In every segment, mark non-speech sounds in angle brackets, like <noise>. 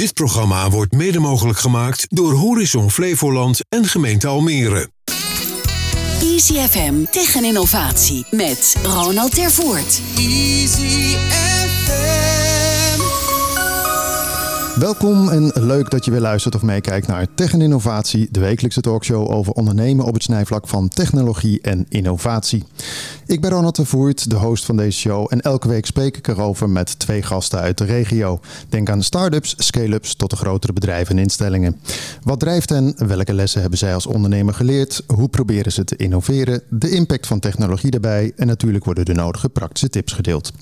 Dit programma wordt mede mogelijk gemaakt door Horizon Flevoland en gemeente Almere. Easy FM tegen innovatie met Ronald Tervoort. Easy Welkom en leuk dat je weer luistert of meekijkt naar Tech en Innovatie, de wekelijkse talkshow over ondernemen op het snijvlak van technologie en innovatie. Ik ben Ronald de Voert, de host van deze show en elke week spreek ik erover met twee gasten uit de regio. Denk aan start-ups, scale-ups tot de grotere bedrijven en instellingen. Wat drijft hen? Welke lessen hebben zij als ondernemer geleerd? Hoe proberen ze te innoveren? De impact van technologie daarbij en natuurlijk worden de nodige praktische tips gedeeld.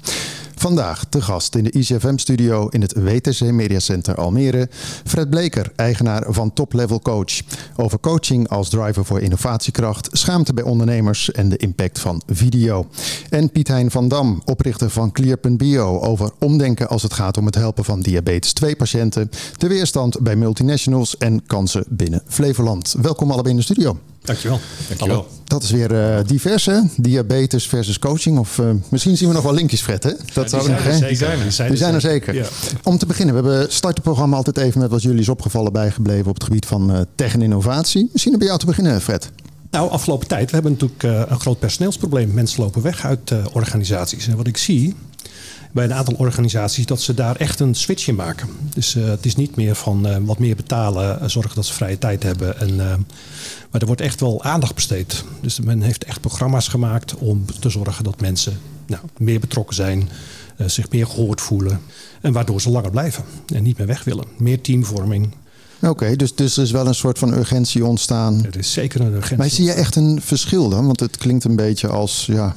Vandaag te gast in de ICFM-studio in het WTC Media Center Almere. Fred Bleker, eigenaar van Top Level Coach. Over coaching als driver voor innovatiekracht, schaamte bij ondernemers en de impact van video. En Piet Hein van Dam, oprichter van Clear.bio. Over omdenken als het gaat om het helpen van diabetes 2-patiënten. De weerstand bij multinationals en kansen binnen Flevoland. Welkom allebei in de studio. Dankjewel. Dankjewel. Dat is weer uh, divers, hè? Diabetes versus coaching. Of uh, misschien zien we nog wel linkjes, Fred, hè? Dat ja, zou nog, hè? Die zijn, die zijn, die zijn er zeker. Ja. Om te beginnen, we hebben start het programma altijd even met wat jullie is opgevallen bijgebleven op het gebied van uh, tech en innovatie. Misschien bij jou te beginnen, Fred. Nou, afgelopen tijd, we hebben natuurlijk een groot personeelsprobleem. Mensen lopen weg uit organisaties. En wat ik zie, bij een aantal organisaties dat ze daar echt een switch in maken. Dus uh, het is niet meer van uh, wat meer betalen, uh, zorgen dat ze vrije tijd hebben. En, maar er wordt echt wel aandacht besteed. Dus men heeft echt programma's gemaakt om te zorgen dat mensen nou, meer betrokken zijn, zich meer gehoord voelen. En waardoor ze langer blijven en niet meer weg willen. Meer teamvorming. Oké, dus, dus er is wel een soort van urgentie ontstaan. Er is zeker een urgentie. Maar zie je echt een verschil dan? Want het klinkt een beetje als ja,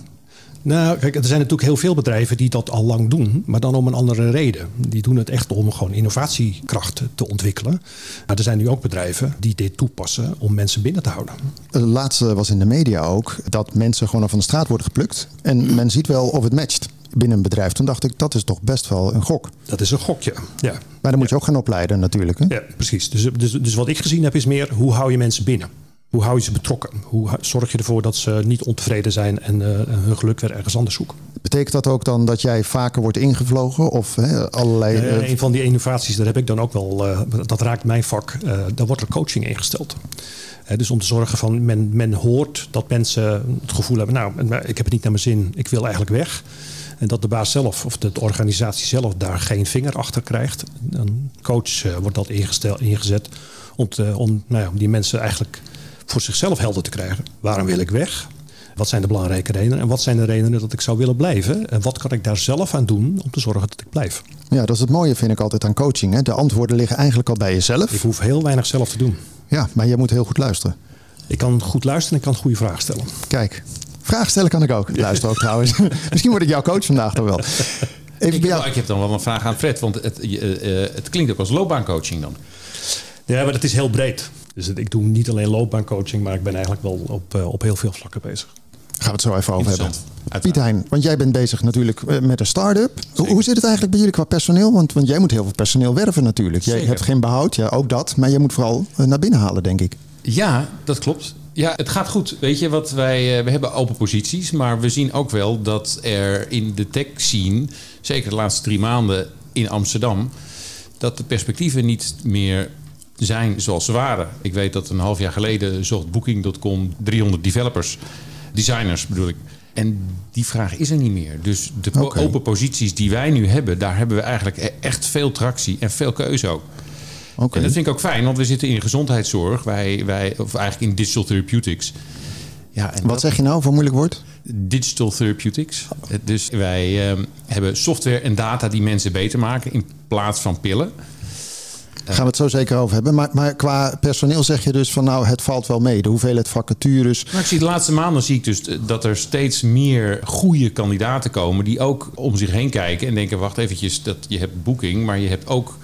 nou, kijk, er zijn natuurlijk heel veel bedrijven die dat al lang doen, maar dan om een andere reden. Die doen het echt om gewoon innovatiekracht te ontwikkelen. Maar er zijn nu ook bedrijven die dit toepassen om mensen binnen te houden. Het laatste was in de media ook dat mensen gewoon van de straat worden geplukt. En men ziet wel of het matcht binnen een bedrijf. Toen dacht ik, dat is toch best wel een gok. Dat is een gokje, ja. Maar dan moet je ook gaan opleiden natuurlijk. Hè? Ja, precies. Dus, dus, dus wat ik gezien heb is meer, hoe hou je mensen binnen? Hoe hou je ze betrokken? Hoe zorg je ervoor dat ze niet ontevreden zijn en uh, hun geluk weer ergens anders zoeken? Betekent dat ook dan dat jij vaker wordt ingevlogen of hè, allerlei... Uh, een van die innovaties, daar heb ik dan ook wel, uh, dat raakt mijn vak, daar wordt er coaching ingesteld. dus om te zorgen van men, men hoort dat mensen het gevoel hebben, nou, ik heb het niet naar mijn zin, ik wil eigenlijk weg. En dat de baas zelf of de organisatie zelf daar geen vinger achter krijgt. Een coach wordt dat ingesteld, ingezet om, te, om, nou ja, om die mensen eigenlijk voor zichzelf helder te krijgen. Waarom wil ik weg? Wat zijn de belangrijke redenen? En wat zijn de redenen dat ik zou willen blijven? En wat kan ik daar zelf aan doen om te zorgen dat ik blijf? Ja, dat is het mooie vind ik altijd aan coaching. Hè? De antwoorden liggen eigenlijk al bij jezelf. Ik hoef heel weinig zelf te doen. Ja, maar je moet heel goed luisteren. Ik kan goed luisteren en ik kan goede vragen stellen. Kijk, vragen stellen kan ik ook. Ik <laughs> luister ook trouwens. <laughs> Misschien word ik jouw coach vandaag toch wel. Even ik, heb, ik heb dan wel een vraag aan Fred, want het, uh, het klinkt ook als loopbaancoaching dan. Ja, maar dat is heel breed. Dus ik doe niet alleen loopbaancoaching, maar ik ben eigenlijk wel op, uh, op heel veel vlakken bezig. Gaan we het zo even over hebben. Piet Hein, want jij bent bezig natuurlijk eh, met een start-up. Hoe, hoe zit het eigenlijk bij jullie qua personeel? Want, want jij moet heel veel personeel werven natuurlijk. Jij hebt geen behoud, ja, ook dat. Maar je moet vooral eh, naar binnen halen, denk ik. Ja, dat klopt. Ja, het gaat goed. Weet je, wat wij, we hebben open posities, maar we zien ook wel dat er in de tech scene, zeker de laatste drie maanden in Amsterdam, dat de perspectieven niet meer zijn zoals ze waren. Ik weet dat een half jaar geleden zocht Booking.com 300 developers, designers bedoel ik. En die vraag is er niet meer. Dus de open posities die wij nu hebben, daar hebben we eigenlijk e- echt veel tractie en veel keuze ook. Okay. En dat vind ik ook fijn, want we zitten in gezondheidszorg, wij, wij, of eigenlijk in digital therapeutics. Ja, en Wat zeg je nou voor moeilijk woord? Digital therapeutics. Dus wij uh, hebben software en data die mensen beter maken in plaats van pillen. Gaan we het zo zeker over hebben. Maar, maar qua personeel zeg je dus van nou, het valt wel mee. De hoeveelheid vacatures. Nou, ik zie de laatste maanden zie ik dus dat er steeds meer goede kandidaten komen die ook om zich heen kijken en denken: wacht eventjes, dat je hebt boeking, maar je hebt ook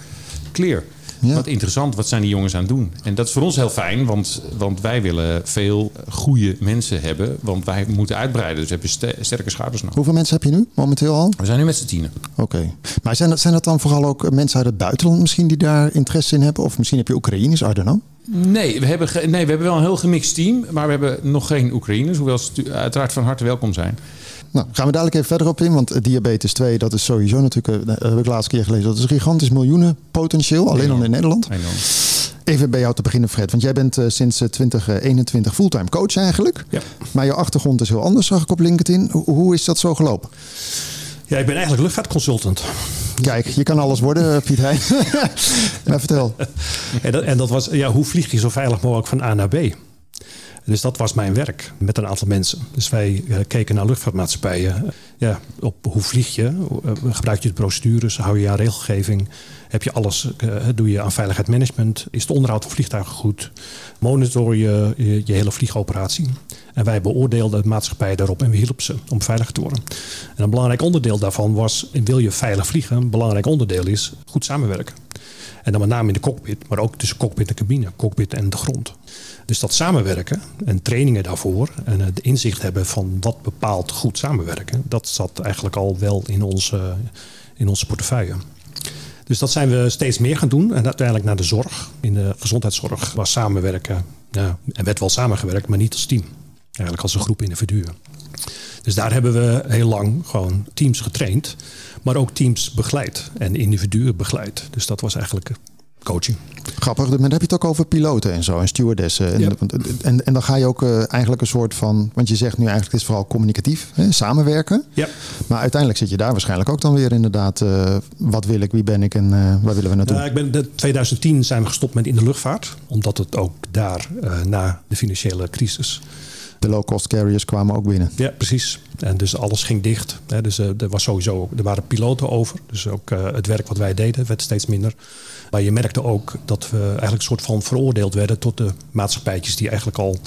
clear. Wat interessant, wat zijn die jongens aan het doen? En dat is voor ons heel fijn, want, want wij willen veel goede mensen hebben. Want wij moeten uitbreiden, dus we hebben sterke schouders nodig. Hoeveel mensen heb je nu momenteel al? We zijn nu met z'n tienen. Oké. Maar zijn dat, zijn dat dan vooral ook mensen uit het buitenland misschien die daar interesse in hebben? Of misschien heb je Oekraïners, I don't know. Nee we, hebben nee, we hebben wel een heel gemixt team. Maar we hebben nog geen Oekraïners. Hoewel ze uiteraard van harte welkom zijn. Nou, gaan we dadelijk even verder op in. Want diabetes 2, dat is sowieso natuurlijk... Dat heb ik laatst keer gelezen. Dat is een gigantisch miljoenen potentieel. Alleen al in Nederland. Even bij jou te beginnen, Fred. Want jij bent sinds 2021 fulltime coach eigenlijk. Ja. Maar je achtergrond is heel anders, zag ik op LinkedIn. Hoe is dat zo gelopen? Ja, ik ben eigenlijk luchtvaartconsultant. Kijk, je kan alles worden, Piet Heijn. <laughs> maar vertel. <laughs> En dat, en dat was, ja, hoe vlieg je zo veilig mogelijk van A naar B? Dus dat was mijn werk met een aantal mensen. Dus wij keken naar luchtvaartmaatschappijen. Ja, op hoe vlieg je? Gebruik je de procedures? Hou je aan regelgeving? Heb je alles? Doe je aan veiligheidsmanagement? Is het onderhoud van vliegtuigen goed? Monitor je je, hele vliegoperatie? En wij beoordeelden de maatschappij daarop en we hielpen ze om veilig te worden. En een belangrijk onderdeel daarvan was, wil je veilig vliegen? Een belangrijk onderdeel is goed samenwerken. En dan met name in de cockpit, maar ook tussen cockpit en cabine, cockpit en de grond. Dus dat samenwerken en trainingen daarvoor en het inzicht hebben van wat bepaalt goed samenwerken, dat zat eigenlijk al wel in onze, in onze portefeuille. Dus dat zijn we steeds meer gaan doen. En uiteindelijk naar de zorg. In de gezondheidszorg was samenwerken. Ja, er werd wel samengewerkt, maar niet als team. Eigenlijk als een groep individuen. Dus daar hebben we heel lang gewoon teams getraind. Maar ook teams begeleid en individuen begeleid. Dus dat was eigenlijk coaching. Grappig, maar dan heb je het ook over piloten en zo en stewardessen. En, en, en, dan ga je ook uh, eigenlijk een soort van, want je zegt nu eigenlijk het is vooral communicatief, hè, samenwerken. Ja. Maar uiteindelijk zit je daar waarschijnlijk ook dan weer inderdaad, uh, wat wil ik, wie ben ik en uh, waar willen we naartoe? ik ben, in 2010 zijn we gestopt met in de luchtvaart, omdat het ook daar na de financiële crisis de low-cost carriers kwamen ook binnen. Ja, precies. En dus alles ging dicht. Dus er, was sowieso, er waren piloten over. Dus ook het werk wat wij deden werd steeds minder. Maar je merkte ook dat we eigenlijk een soort van veroordeeld werden tot de maatschappijtjes die eigenlijk al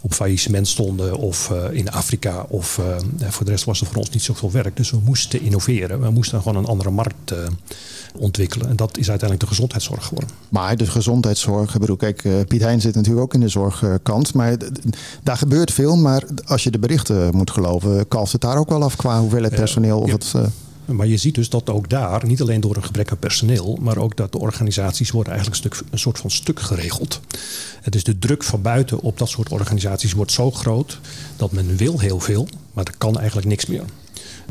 op faillissement stonden of uh, in Afrika. Of uh, voor de rest was er voor ons niet zoveel werk. Dus we moesten innoveren. We moesten gewoon een andere markt uh, ontwikkelen. En dat is uiteindelijk de gezondheidszorg geworden. Maar de gezondheidszorg, ik bedoel, kijk, Piet Hein zit natuurlijk ook in de zorgkant. Maar daar gebeurt veel. Maar als je de berichten moet geloven, kalft het daar ook wel af qua hoeveelheid personeel of het... Maar je ziet dus dat ook daar, niet alleen door een gebrek aan personeel, maar ook dat de organisaties worden eigenlijk een, stuk, een soort van stuk geregeld. Het is de druk van buiten op dat soort organisaties wordt zo groot dat men wil heel veel, maar er kan eigenlijk niks meer.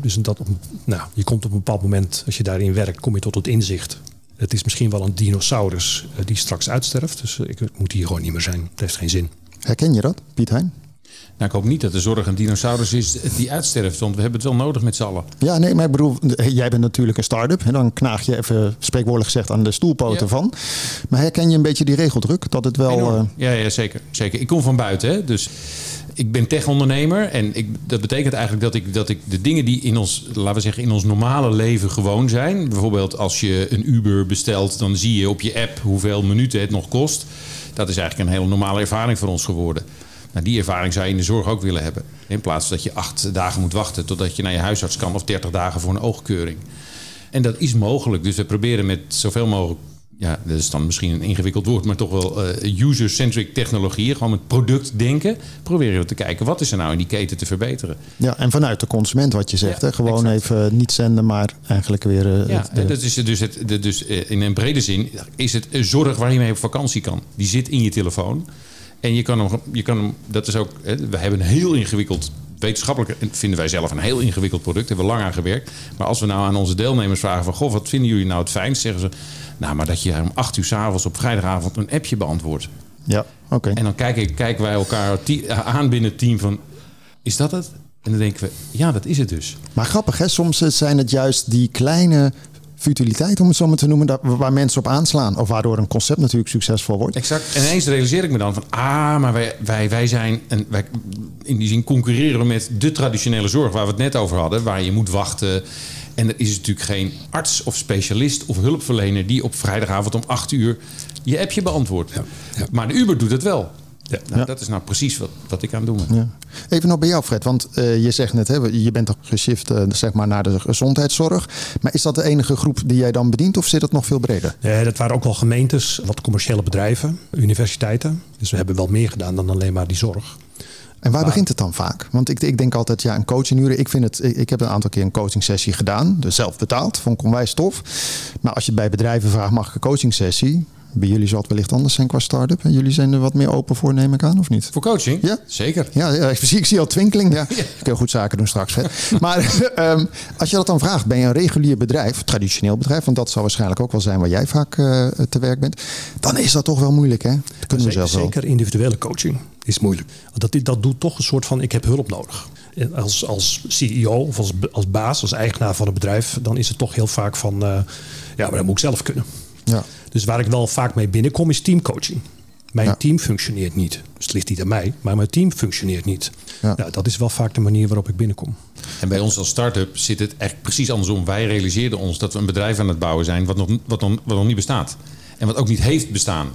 Dus dat, nou, je komt op een bepaald moment, als je daarin werkt, kom je tot het inzicht. Het is misschien wel een dinosaurus eh, die straks uitsterft. Dus ik moet hier gewoon niet meer zijn. Het heeft geen zin. Herken je dat, Piet Hein? Nou, ik hoop niet dat de zorg een dinosaurus is die uitsterft, want we hebben het wel nodig met z'n allen. Ja, nee, maar ik bedoel, jij bent natuurlijk een start-up. En dan knaag je even, spreekwoordelijk gezegd, aan de stoelpoten van. Maar herken je een beetje die regeldruk? Dat het wel... Uh... Ja, ja, zeker, zeker. Ik kom van buiten, hè, dus ik ben tech-ondernemer. En ik, dat betekent eigenlijk dat ik, dat ik de dingen die in ons, laten we zeggen, in ons normale leven gewoon zijn. Bijvoorbeeld als je een Uber bestelt, dan zie je op je app hoeveel minuten het nog kost. Dat is eigenlijk een hele normale ervaring voor ons geworden. Nou, die ervaring zou je in de zorg ook willen hebben. In plaats dat je acht dagen moet wachten totdat je naar je huisarts kan of 30 dagen voor een oogkeuring. En dat is mogelijk. Dus we proberen met zoveel mogelijk ja, dat is dan misschien een ingewikkeld woord, maar toch wel uh, user-centric technologieën, gewoon met productdenken, proberen we te kijken wat is er nou in die keten te verbeteren. Ja, en vanuit de consument wat je zegt, hè? gewoon even niet zenden, maar eigenlijk weer. Uh, ja, de... dat is dus, het, dus in een brede zin is het zorg waar je mee op vakantie kan. Die zit in je telefoon. En je kan hem, je kan hem dat is ook, we hebben een heel ingewikkeld, wetenschappelijk vinden wij zelf een heel ingewikkeld product, hebben we lang aan gewerkt. Maar als we nou aan onze deelnemers vragen van, goh, wat vinden jullie nou het fijnst? Zeggen ze, nou, maar dat je om acht uur s'avonds op vrijdagavond een appje beantwoordt. Ja, oké. En dan kijken, kijken wij elkaar aan binnen het team van, is dat het? En dan denken we, ja, dat is het dus. Maar grappig, hè? soms zijn het juist die kleine futiliteit, om het zo maar te noemen, waar mensen op aanslaan. Of waardoor een concept natuurlijk succesvol wordt. Exact. En ineens realiseer ik me dan van, ah, maar wij, wij, wij zijn, en wij, in die zin concurreren we met de traditionele zorg waar we het net over hadden, waar je moet wachten. En er is natuurlijk geen arts of specialist of hulpverlener die op vrijdagavond om 8 uur je appje beantwoordt. Ja, ja. Maar de Uber doet het wel. Ja, nou, Dat is nou precies wat, wat ik aan het doen ben. Ja. Even nog bij jou, Fred. Want uh, je zegt net, hè, je bent toch geshift uh, zeg maar naar de gezondheidszorg. Maar is dat de enige groep die jij dan bedient of zit het nog veel breder? Ja, dat waren ook wel gemeentes, wat commerciële bedrijven, universiteiten. Dus we hebben wel meer gedaan dan alleen maar die zorg. En waar begint het dan vaak? Want ik, ik denk altijd, ja, een coachinguren. Ik vind het, ik, ik heb een aantal keer een coaching sessie gedaan. Dus zelf betaald, vond ik onwijs tof. Maar als je bij bedrijven vraagt, mag ik een coaching sessie? Bij jullie zal het wellicht anders zijn qua start-up. En jullie zijn er wat meer open voor, neem ik aan, of niet? Voor coaching? Ja. Zeker. Ja, ja ik, zie, ik zie al twinkeling. Ja. <laughs> Ik kan goed zaken doen straks. Hè. Maar <laughs> ehm, als je dat dan vraagt, ben je een regulier bedrijf, traditioneel bedrijf, want dat zal waarschijnlijk ook wel zijn waar jij vaak uh, te werk bent, dan is dat toch wel moeilijk, hè? Dat kunnen we zelf wel. Zeker individuele coaching is moeilijk. Want dat, dat doet toch een soort van, ik heb hulp nodig. Als, als CEO of als, als baas, als eigenaar van een bedrijf, dan is het toch heel vaak van, uh, ja, maar dat moet ik zelf kunnen. Ja. Dus waar ik wel vaak mee binnenkom is teamcoaching. Mijn team functioneert niet. Dus het ligt niet aan mij, maar mijn team functioneert niet. Ja. Nou, dat is wel vaak de manier waarop ik binnenkom. En bij ons als start-up zit het echt precies andersom. Wij realiseerden ons dat we een bedrijf aan het bouwen zijn wat nog, wat nog, wat nog niet bestaat. En wat ook niet heeft bestaan.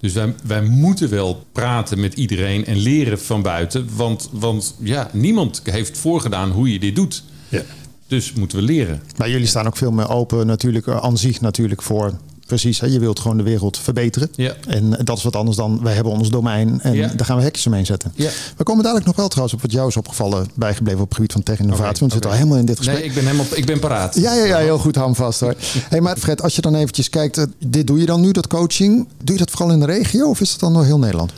Dus wij, wij moeten wel praten met iedereen en leren van buiten. Want, want ja, niemand heeft voorgedaan hoe je dit doet. Ja. Dus moeten we leren. Maar jullie staan ook veel meer open natuurlijk aan zich natuurlijk voor Precies, hè? je wilt gewoon de wereld verbeteren. Ja. En dat is wat anders dan wij hebben ons domein en daar gaan we hekjes omheen zetten. Ja. We komen dadelijk nog wel trouwens op wat jou is opgevallen bijgebleven op het gebied van tech-innovatie. want we zitten al helemaal in dit gesprek. Nee, ik ben helemaal ik ben paraat. Ja, ja, ja heel goed handvast hoor. hey, maar Fred, als je dan eventjes kijkt, eh, dit doe je dan nu, dat coaching. Doe je dat vooral in de regio of is dat dan door heel Nederland?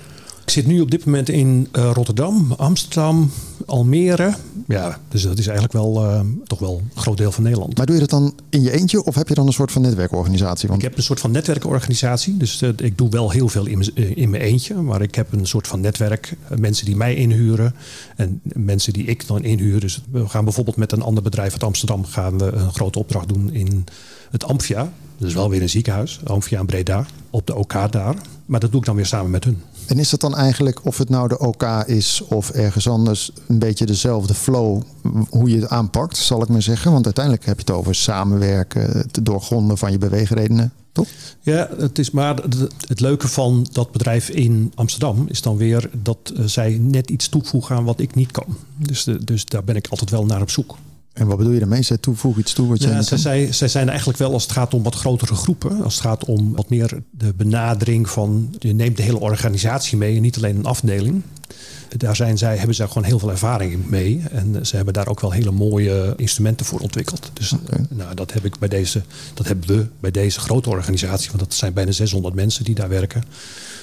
Ik zit nu op dit moment in uh, Rotterdam, Amsterdam, Almere. Ja, dus dat is eigenlijk wel uh, toch wel een groot deel van Nederland. Maar doe je dat dan in je eentje of heb je dan een soort van netwerkorganisatie? Want... Ik heb een soort van netwerkorganisatie. Dus uh, ik doe wel heel veel in, in mijn eentje. Maar ik heb een soort van netwerk. mensen die mij inhuren en mensen die ik dan inhuur. Dus we gaan bijvoorbeeld met een ander bedrijf uit Amsterdam gaan we een grote opdracht doen in het Amphia. Dus wel weer een ziekenhuis, Amphia in Breda, op de OK daar. Maar dat doe ik dan weer samen met hun. En is dat dan eigenlijk, of het nou de OK is of ergens anders, een beetje dezelfde flow hoe je het aanpakt, zal ik maar zeggen? Want uiteindelijk heb je het over samenwerken, het doorgronden van je beweegredenen. Toch? Ja, het is maar het leuke van dat bedrijf in Amsterdam is dan weer dat eh, zij net iets toevoegen aan wat ik niet kan. Dus, de, dus daar ben ik altijd wel naar op zoek. En wat bedoel je daarmee? Zij toevoeg iets toe wat ja, zij, zij, zijn eigenlijk wel als het gaat om wat grotere groepen. Als het gaat om wat meer de benadering van... je neemt de hele organisatie mee en niet alleen een afdeling. Daar zijn zij, hebben zij gewoon heel veel ervaring mee. En ze hebben daar ook wel hele mooie instrumenten voor ontwikkeld. Dus nou, dat, heb ik bij deze, dat hebben we bij deze grote organisatie... want dat zijn bijna 600 mensen die daar werken...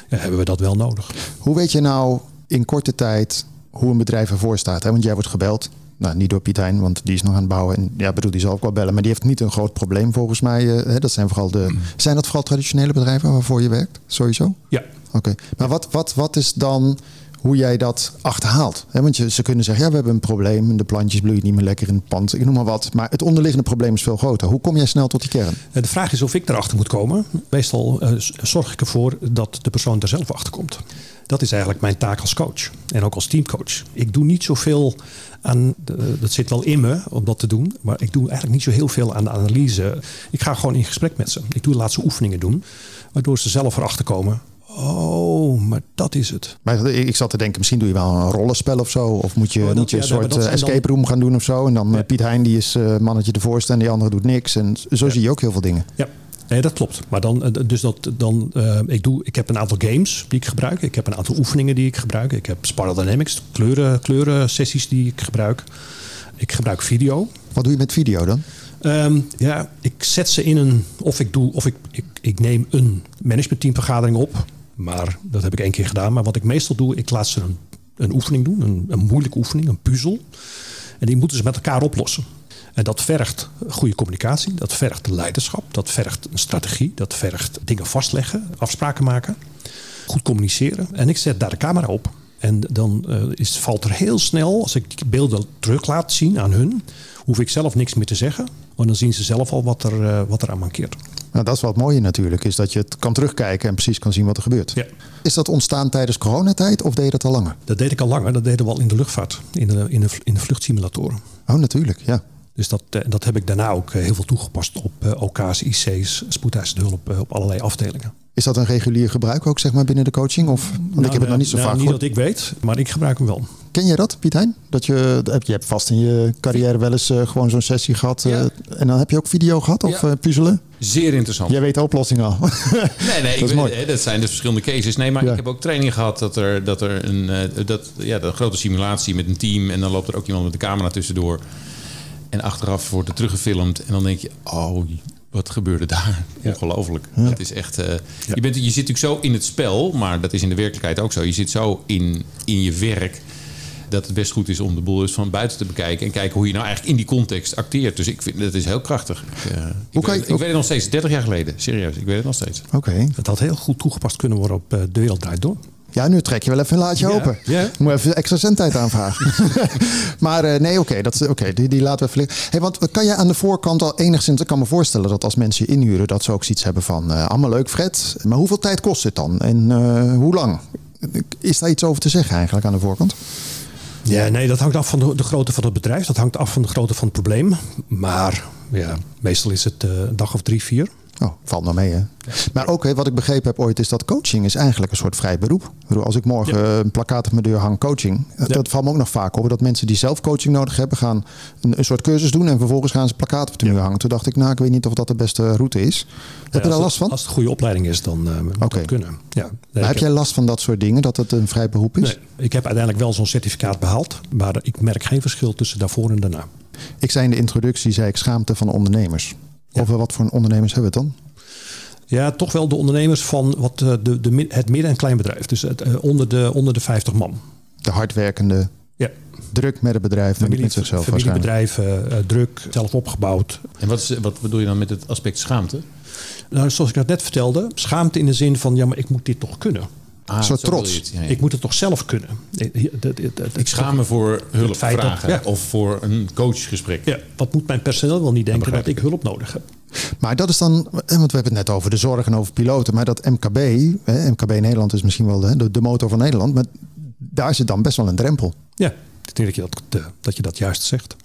Ja, hebben we dat wel nodig. Hoe weet je nou in korte tijd hoe een bedrijf ervoor staat? Hè? Want jij wordt gebeld nou, niet door Piet Hein, want die is nog aan het bouwen. En ja, bedoel, die zal ook wel bellen. Maar die heeft niet een groot probleem volgens mij. Uh, dat zijn vooral de. Mm. Zijn dat vooral traditionele bedrijven waarvoor je werkt? Sowieso? Ja. Oké. Maar wat, wat, wat is dan hoe jij dat achterhaalt? want je, ze kunnen zeggen, ja, we hebben een probleem. De plantjes bloeien niet meer lekker in het pand. Ik noem maar wat. Maar het onderliggende probleem is veel groter. Hoe kom jij snel tot die kern? De vraag is of ik erachter moet komen. Meestal uh, zorg ik ervoor dat de persoon er zelf achter komt. Dat is eigenlijk mijn taak als coach. En ook als teamcoach. Ik doe niet zoveel aan, dat zit wel in me om dat te doen, maar ik doe eigenlijk niet zo heel veel aan de analyse. Ik ga gewoon in gesprek met ze. Ik doe de laatste oefeningen doen, waardoor ze zelf erachter komen. Oh, maar dat is het. Maar ik zat te denken, misschien doe je wel een rollenspel of zo. Of moet je, oh, moet je een soort uh, escape room gaan doen of zo. En dan eh, Piet Hein, die is uh, mannetje de voorste en die andere doet niks. En zo zie je ook heel veel dingen. Ja, Nee, dat klopt. Maar dan, eh, dus dat, dan, uh, ik, doe, ik heb een aantal games die ik gebruik. Ik heb een aantal oefeningen die ik gebruik. Ik heb Spiral Dynamics, kleuren, kleuren sessies die ik gebruik. Ik gebruik video. Wat doe je met video dan? Um, ja, ik zet ze in een. Of ik doe, of ik, ik, ik neem een managementteamvergadering op. Maar dat heb ik één keer gedaan. Maar wat ik meestal doe, ik laat ze een, een oefening doen. Een, een moeilijke oefening, een puzzel. En die moeten ze met elkaar oplossen. En dat vergt goede communicatie, dat vergt leiderschap, dat vergt een strategie, dat vergt dingen vastleggen, afspraken maken, goed communiceren. En ik zet daar de camera op. En dan uh, is, valt er heel snel, als ik die beelden terug laat zien aan hun, hoef ik zelf niks meer te zeggen. Want dan zien ze zelf al wat er, uh, wat er aan mankeert. Nou, dat is wat mooie natuurlijk, is dat je het kan terugkijken en precies kan zien wat er gebeurt. Ja. Is dat ontstaan tijdens coronatijd of deed je dat al langer? Dat deed ik al langer, dat deden we al in de luchtvaart, in de, in de, in de vluchtsimulatoren. Oh, natuurlijk, ja. Dus dat, eh, dat heb ik daarna ook eh, heel veel toegepast op eh, OK's, IC's, spoedeisende hulp op allerlei afdelingen. Is dat een regulier gebruik ook zeg maar binnen de coaching? Of, want nou, ik heb het nog niet zo nou, vaak Niet dat ik weet, maar ik gebruik hem wel. Ken jij dat, Piet Hein? Dat je, je hebt vast in je carrière wel eens gewoon zo'n sessie gehad. en dan heb je ook video gehad of ja. puzzelen? Zeer interessant. Jij weet de oplossing al. <laughs> nee, nee, dat, ik weet, dat zijn de verschillende cases. Nee, maar ik heb ook training gehad dat er, dat er een, dat, ja, een grote simulatie met een team. En dan loopt er ook iemand met de camera tussendoor. En achteraf wordt het teruggefilmd. En dan denk je, oh, wat gebeurde daar? Ongelooflijk. Het is echt. eh, je, bent, je zit natuurlijk zo in het spel, maar dat is in de werkelijkheid ook zo. Je zit zo in, in je werk dat het best goed is om de boel eens van buiten te bekijken en kijken hoe je nou eigenlijk in die context acteert. Dus ik vind dat is heel krachtig. Ik, eh, ik, je- weet, ik weet het nog steeds, 30 jaar geleden. Serieus, ik weet het nog steeds. Oké. Het had heel goed toegepast kunnen worden op eh, De Wereld Draait Door. Ja, nu trek je wel even een laadje open. ja. Moet even extra zendtijd aanvragen. <laughs> maar eh, nee, oké, dat is oké, die, die laten we even. Hey, want kan je aan de voorkant al enigszins... Ik kan me voorstellen dat als mensen je inhuren... dat ze ook zoiets hebben van... eh, allemaal leuk, Fred. Maar hoeveel tijd kost dit dan? En eh, hoe lang? Is daar iets over te zeggen eigenlijk aan de voorkant? Ja, nee, dat hangt af van de, de grootte van het bedrijf. Dat hangt af van de grootte van het probleem. Maar ja, meestal is het eh, een dag of drie, vier. Oh, valt nou mee, hè? Maar ook, hè, wat ik begrepen heb ooit, is dat coaching is eigenlijk een soort vrij beroep. Als ik morgen Ja. eh, een plakkaat op mijn deur hang, coaching. Dat valt me ook nog vaak op. Dat mensen die zelf coaching nodig hebben, gaan een, een soort cursus doen. En vervolgens gaan ze plakkaat op de muur hangen. Toen dacht ik, nou, ik weet niet of dat de beste route is. Heb je daar last het- van? Als het een goede opleiding is, dan eh moet dat kunnen. Ja, Maar heb jij last van dat soort dingen, dat het een vrij beroep is? Nee, ik heb uiteindelijk wel zo'n certificaat behaald. Maar ik merk geen verschil tussen daarvoor en daarna. Ik zei in de introductie, zei ik schaamte van ondernemers. Over wat voor ondernemers hebben we het dan? Ja, toch wel de ondernemers van wat, eh, de, de, het midden- en kleinbedrijf. Dus het, eh, onder, de, onder de 50 man. De hardwerkende, Ja, druk met het bedrijf, niet met zichzelf familiebedrijven, eh, druk, zelf opgebouwd. En wat, is, wat bedoel je dan met het aspect schaamte? Nou, zoals ik dat net vertelde, schaamte in de zin van... ja, maar ik moet dit toch kunnen. Ah, zo trots. je het, ja, ja. Ik moet het toch zelf kunnen. Ik, schaam me voor hulp vragen ja. of voor een coachgesprek. Ja, wat moet mijn personeel wel niet denken dat ik hulp nodig heb? Maar dat is dan, eh, want we hebben het net over de zorg en over piloten, maar dat MKB, hè, MKB Nederland is misschien wel de, de, de motor van Nederland, maar daar zit dan best wel een drempel. Ja, ik denk dat je dat, dat, je dat juist zegt.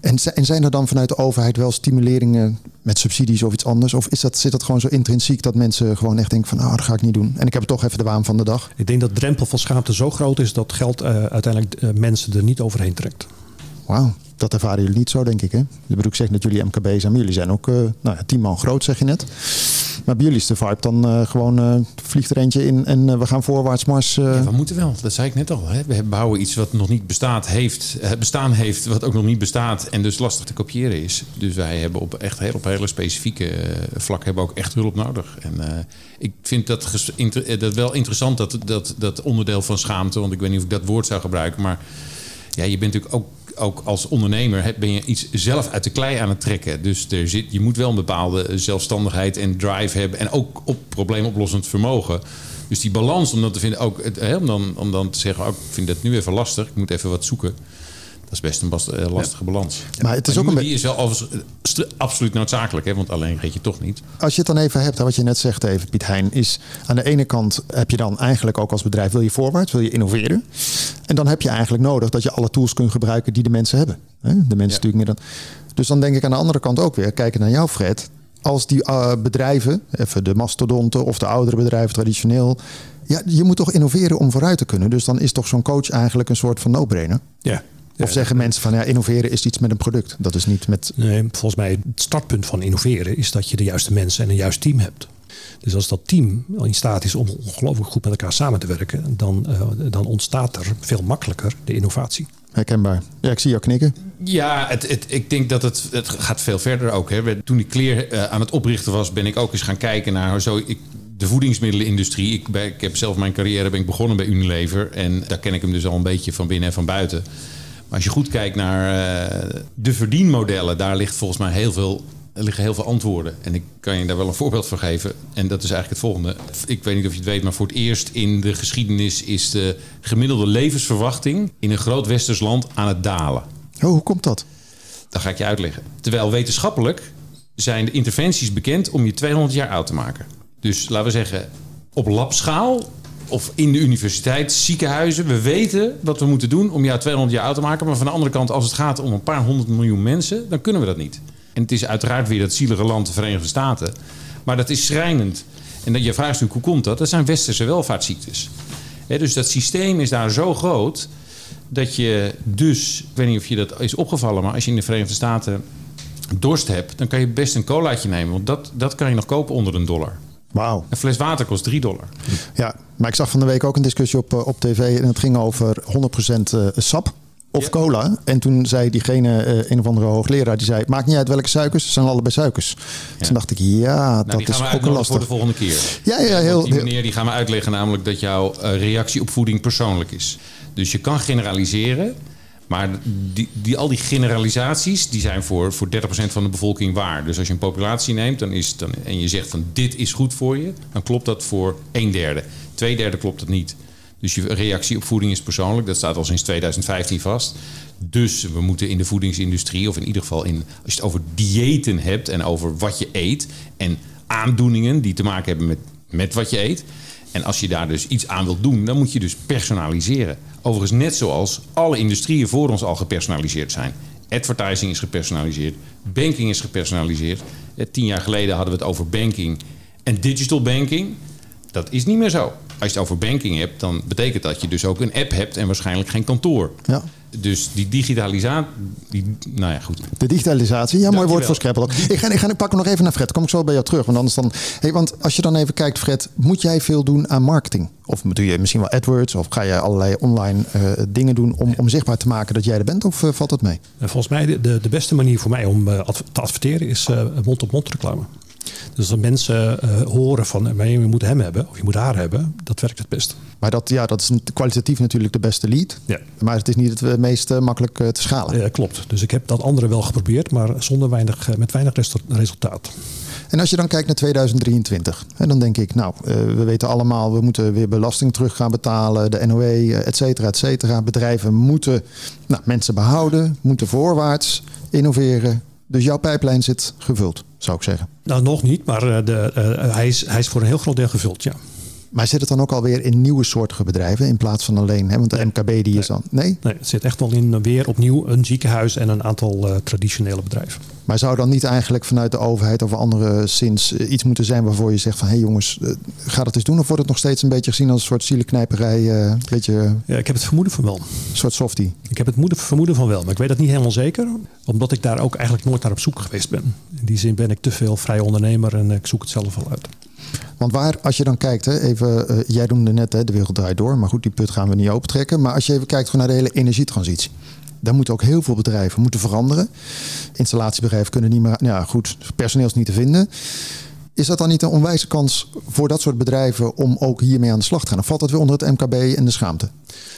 En, zi- en zijn er dan vanuit de overheid wel stimuleringen met subsidies of iets anders? Of is dat, zit dat gewoon zo intrinsiek dat mensen gewoon echt denken van, ah, dat ga ik niet doen. En ik heb toch even de waan van de dag. Ik denk dat de drempel van schaamte zo groot is dat geld eh, uiteindelijk eh, mensen er niet overheen trekt. Wauw, dat ervaren jullie niet zo, denk ik. Hè? Ik bedoel, ik zeg dat jullie MKB zijn, maar jullie zijn ook eh, nou ja, tien man groot, zeg je net. Maar bij jullie is de vibe dan eh, gewoon, eh, vliegt er eentje in en we gaan voorwaarts mars. Ja, we moeten wel. Dat zei ik net al. Hè. We bouwen iets wat nog niet bestaat heeft, bestaan heeft, wat ook nog niet bestaat en dus lastig te kopiëren is. Dus wij hebben op echt heel, op hele specifieke vlak hebben ook echt hulp nodig. En ik vind dat, dat wel interessant, dat, dat, dat onderdeel van schaamte, want ik weet niet of ik dat woord zou gebruiken, maar ja, je bent natuurlijk ook, ook als ondernemer ben je iets zelf uit de klei aan het trekken. Dus zit, je moet wel een bepaalde zelfstandigheid en drive hebben. En ook op probleemoplossend vermogen. Dus die balans om dan te vinden, ook, hè, om, dan, om dan te zeggen, ook, ik vind dat nu even lastig, ik moet even wat zoeken. Dat is best een eh, lastige balans. Maar het is ook die, een die is wel eh, st- absoluut noodzakelijk, hè, want alleen reed je toch niet. Als je het dan even hebt, hè, wat je net zegt even, Piet Hein, is aan de ene kant heb je dan eigenlijk ook als bedrijf, wil je voorwaarts, wil je innoveren. En dan heb je eigenlijk nodig dat je alle tools kunt gebruiken die de mensen hebben. Hè? De mensen natuurlijk meer dan. Dus dan denk ik aan de andere kant ook weer, kijken naar jou Fred. Als die eh, bedrijven, even de mastodonten of de oudere bedrijven traditioneel. Ja, je moet toch innoveren om vooruit te kunnen. Dus dan is toch zo'n coach eigenlijk een soort van no-brainer. Ja. Of zeggen mensen van ja, innoveren is iets met een product. Dat is niet met. Nee, volgens mij het startpunt van innoveren is dat je de juiste mensen en een juist team hebt. Dus als dat team in staat is om ongelooflijk goed met elkaar samen te werken, dan, eh, dan ontstaat er veel makkelijker de innovatie. Herkenbaar. Ja, ik zie jou knikken. Ja, het, het, ik denk dat het, het gaat veel verder ook. Hè. Toen ik Kleer eh, aan het oprichten was, ben ik ook eens gaan kijken naar zo, ik, de voedingsmiddelenindustrie. Ik, ben, ik heb zelf mijn carrière ben ik begonnen bij Unilever. En daar ken ik hem dus al een beetje van binnen en van buiten. Maar als je goed kijkt naar eh, de verdienmodellen, daar ligt volgens mij heel veel, er liggen heel veel antwoorden. En ik kan je daar wel een voorbeeld van geven. En dat is eigenlijk het volgende. Ik weet niet of je het weet, maar voor het eerst in de geschiedenis is de gemiddelde levensverwachting in een groot westers land aan het dalen. Oh, hoe komt dat? Dat ga ik je uitleggen. Terwijl wetenschappelijk zijn de interventies bekend om je 200 jaar oud te maken. Dus laten we zeggen, op labschaal of in de universiteit, ziekenhuizen. We weten wat we moeten doen om jou 200 jaar oud te maken. Maar van de andere kant, als het gaat om een paar honderd miljoen mensen, dan kunnen we dat niet. En het is uiteraard weer dat zielige land, de Verenigde Staten. Maar dat is schrijnend. En dat je vraagt natuurlijk, hoe komt dat? Dat zijn westerse welvaartsziektes. Dus dat systeem is daar zo groot dat je dus, ik weet niet of je dat is opgevallen, maar als je in de Verenigde Staten dorst hebt, dan kan je best een colaatje nemen. Want dat, dat kan je nog kopen onder een dollar. Wauw. Een fles water kost 3 dollar. Ja, maar ik zag van de week ook een discussie op, eh, op tv en het ging over 100% eh, sap of cola. En toen zei diegene, uh, een of andere hoogleraar, die zei... maakt niet uit welke suikers, ze zijn allebei suikers. Toen dacht ik, ja, nou, dat is ook lastig. voor de volgende keer. Ja, ja, heel... Die meneer die gaan we uitleggen namelijk dat jouw reactie op voeding persoonlijk is. Dus je kan generaliseren... Maar die, die, al die generalisaties die zijn voor, voor 30% van de bevolking waar. Dus als je een populatie neemt dan is dan, en je zegt van dit is goed voor je, dan klopt dat voor een derde. Twee derde klopt dat niet. Dus je reactie op voeding is persoonlijk. Dat staat al sinds 2015 vast. Dus we moeten in de voedingsindustrie, of in ieder geval in, als je het over diëten hebt en over wat je eet en aandoeningen die te maken hebben met, met wat je eet. En als je daar dus iets aan wilt doen, dan moet je dus personaliseren. Overigens net zoals alle industrieën voor ons al gepersonaliseerd zijn. Advertising is gepersonaliseerd, banking is gepersonaliseerd. Eh, tien jaar geleden hadden we het over banking en digital banking. Dat is niet meer zo. Als je het over banking hebt, dan betekent dat je dus ook een app hebt en waarschijnlijk geen kantoor. Ja. Dus die digitalisatie, die, nou ja, goed. De digitalisatie, ja, mooi woord voor Scrabble. Ik ga, ik ga ik pak hem nog even naar Fred. Kom ik zo bij jou terug. Want anders dan. Hey, want als je dan even kijkt, Fred, moet jij veel doen aan marketing? Of doe je misschien wel AdWords? Of ga je allerlei online uh, dingen doen om, om zichtbaar te maken dat jij er bent? Of uh, valt dat mee? Volgens mij de, de beste manier voor mij om uh, te adverteren is mond-op-mond -mond reclame. Dus als mensen uh, horen van je moet hem hebben of je moet haar hebben, dat werkt het best. Maar dat, ja, dat is kwalitatief natuurlijk de beste lead. Ja. Maar het is niet het eh, meest uh, makkelijk te schalen. Ja, klopt. Dus ik heb dat andere wel geprobeerd, maar zonder weinig, met weinig resultaat. En als je dan kijkt naar 2023, dan denk ik, nou, we weten allemaal, we moeten weer belasting terug gaan betalen, de NOE, et cetera, et cetera. Bedrijven moeten nou, mensen behouden, moeten voorwaarts innoveren. Dus jouw pijplijn zit gevuld, zou ik zeggen. Nou, nog niet, maar uh, de, uh, hij, is, hij is voor een heel groot deel gevuld, ja. Maar zit het dan ook alweer in nieuwe soortige bedrijven in plaats van alleen, hè? want de MKB die nee. is dan. Nee? Nee, het zit echt wel in weer opnieuw een ziekenhuis en een aantal uh, traditionele bedrijven. Maar zou dan niet eigenlijk vanuit de overheid of andere sinds iets moeten zijn waarvoor je zegt van hé hey jongens, ga dat eens doen? Of wordt het nog steeds een beetje gezien als een soort zielenknijperij? Uh, beetje, ja, ik heb het vermoeden van wel. Een soort softie. Ik heb het vermoeden van wel, maar ik weet dat niet helemaal zeker. Omdat ik daar ook eigenlijk nooit naar op zoek geweest ben. In die zin ben ik te veel vrij ondernemer en ik zoek het zelf wel uit. Want waar, als je dan kijkt, hè, even, uh, jij noemde net hè, de wereld draait door, maar goed, die put gaan we niet opentrekken. Maar als je even kijkt naar de hele energietransitie. Daar moeten ook heel veel bedrijven moeten veranderen. Installatiebedrijven kunnen niet meer, ja goed, personeel is niet te vinden. Is dat dan niet een onwijze kans voor dat soort bedrijven om ook hiermee aan de slag te gaan? Of valt dat weer onder het MKB en de schaamte?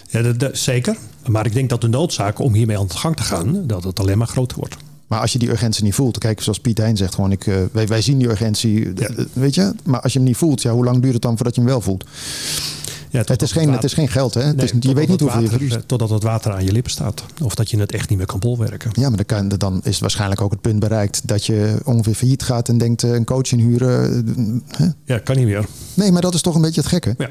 Ja, zeker. Maar ik denk dat de noodzaak om hiermee aan de gang te gaan, dat het alleen maar groter wordt. Maar als je die urgentie niet voelt, kijk, zoals Piet Hein zegt, gewoon, ik, uh, wij, wij, zien die urgentie, weet je. Maar als je hem niet voelt, ja, hoe lang duurt het dan voordat je hem wel voelt? Ja, het, is geen, het, het is geen geld, hè? Nee, is, je weet niet hoeveel water, je Totdat het water aan je lippen staat. Of dat je het echt niet meer kan bolwerken. Ja, maar dan, kan, dan is waarschijnlijk ook het punt bereikt dat je ongeveer failliet gaat en denkt een coach inhuren. Hè? Ja, kan niet meer. Nee, maar dat is toch een beetje het gekke. Ja.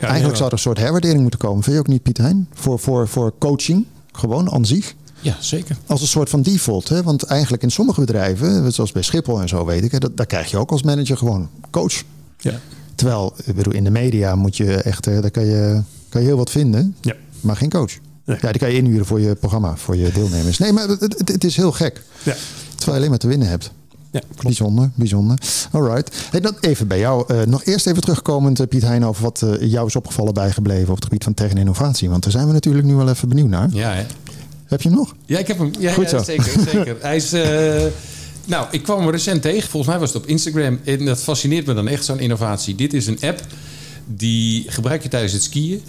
Ja, Eigenlijk zou er een soort herwaardering moeten komen. Vind je ook niet, Piet Hein? Voor, voor, voor coaching, gewoon aan zich. Ja, zeker. Als een soort van default. Hè? Want eigenlijk in sommige bedrijven, zoals bij Schiphol en zo weet ik, dat, daar krijg je ook als manager gewoon coach. Ja. Terwijl, ik bedoel, in de media moet je echt, daar kan je, kan je heel wat vinden, ja. maar geen coach. Nee. Ja, die kan je inhuren voor je programma, voor je deelnemers. Nee, maar het, is heel gek. Ja. Terwijl je alleen maar te winnen hebt. Ja, klopt. Bijzonder, bijzonder. Alright. Hey, dan even bij jou. Uh, nog eerst even terugkomend, uh, Piet Heijn, over wat uh, jou is opgevallen bijgebleven op het gebied van tech en innovatie. Want daar zijn we natuurlijk nu wel even benieuwd naar. Ja? Heb je hem nog? Ja, ik heb hem. Ja, Goed zo. zeker, zeker. <laughs> Hij is... Uh, nou, ik kwam hem recent tegen. Volgens mij was het op Instagram. En dat fascineert me dan echt, zo'n innovatie. Dit is een app die gebruik je tijdens het skiën.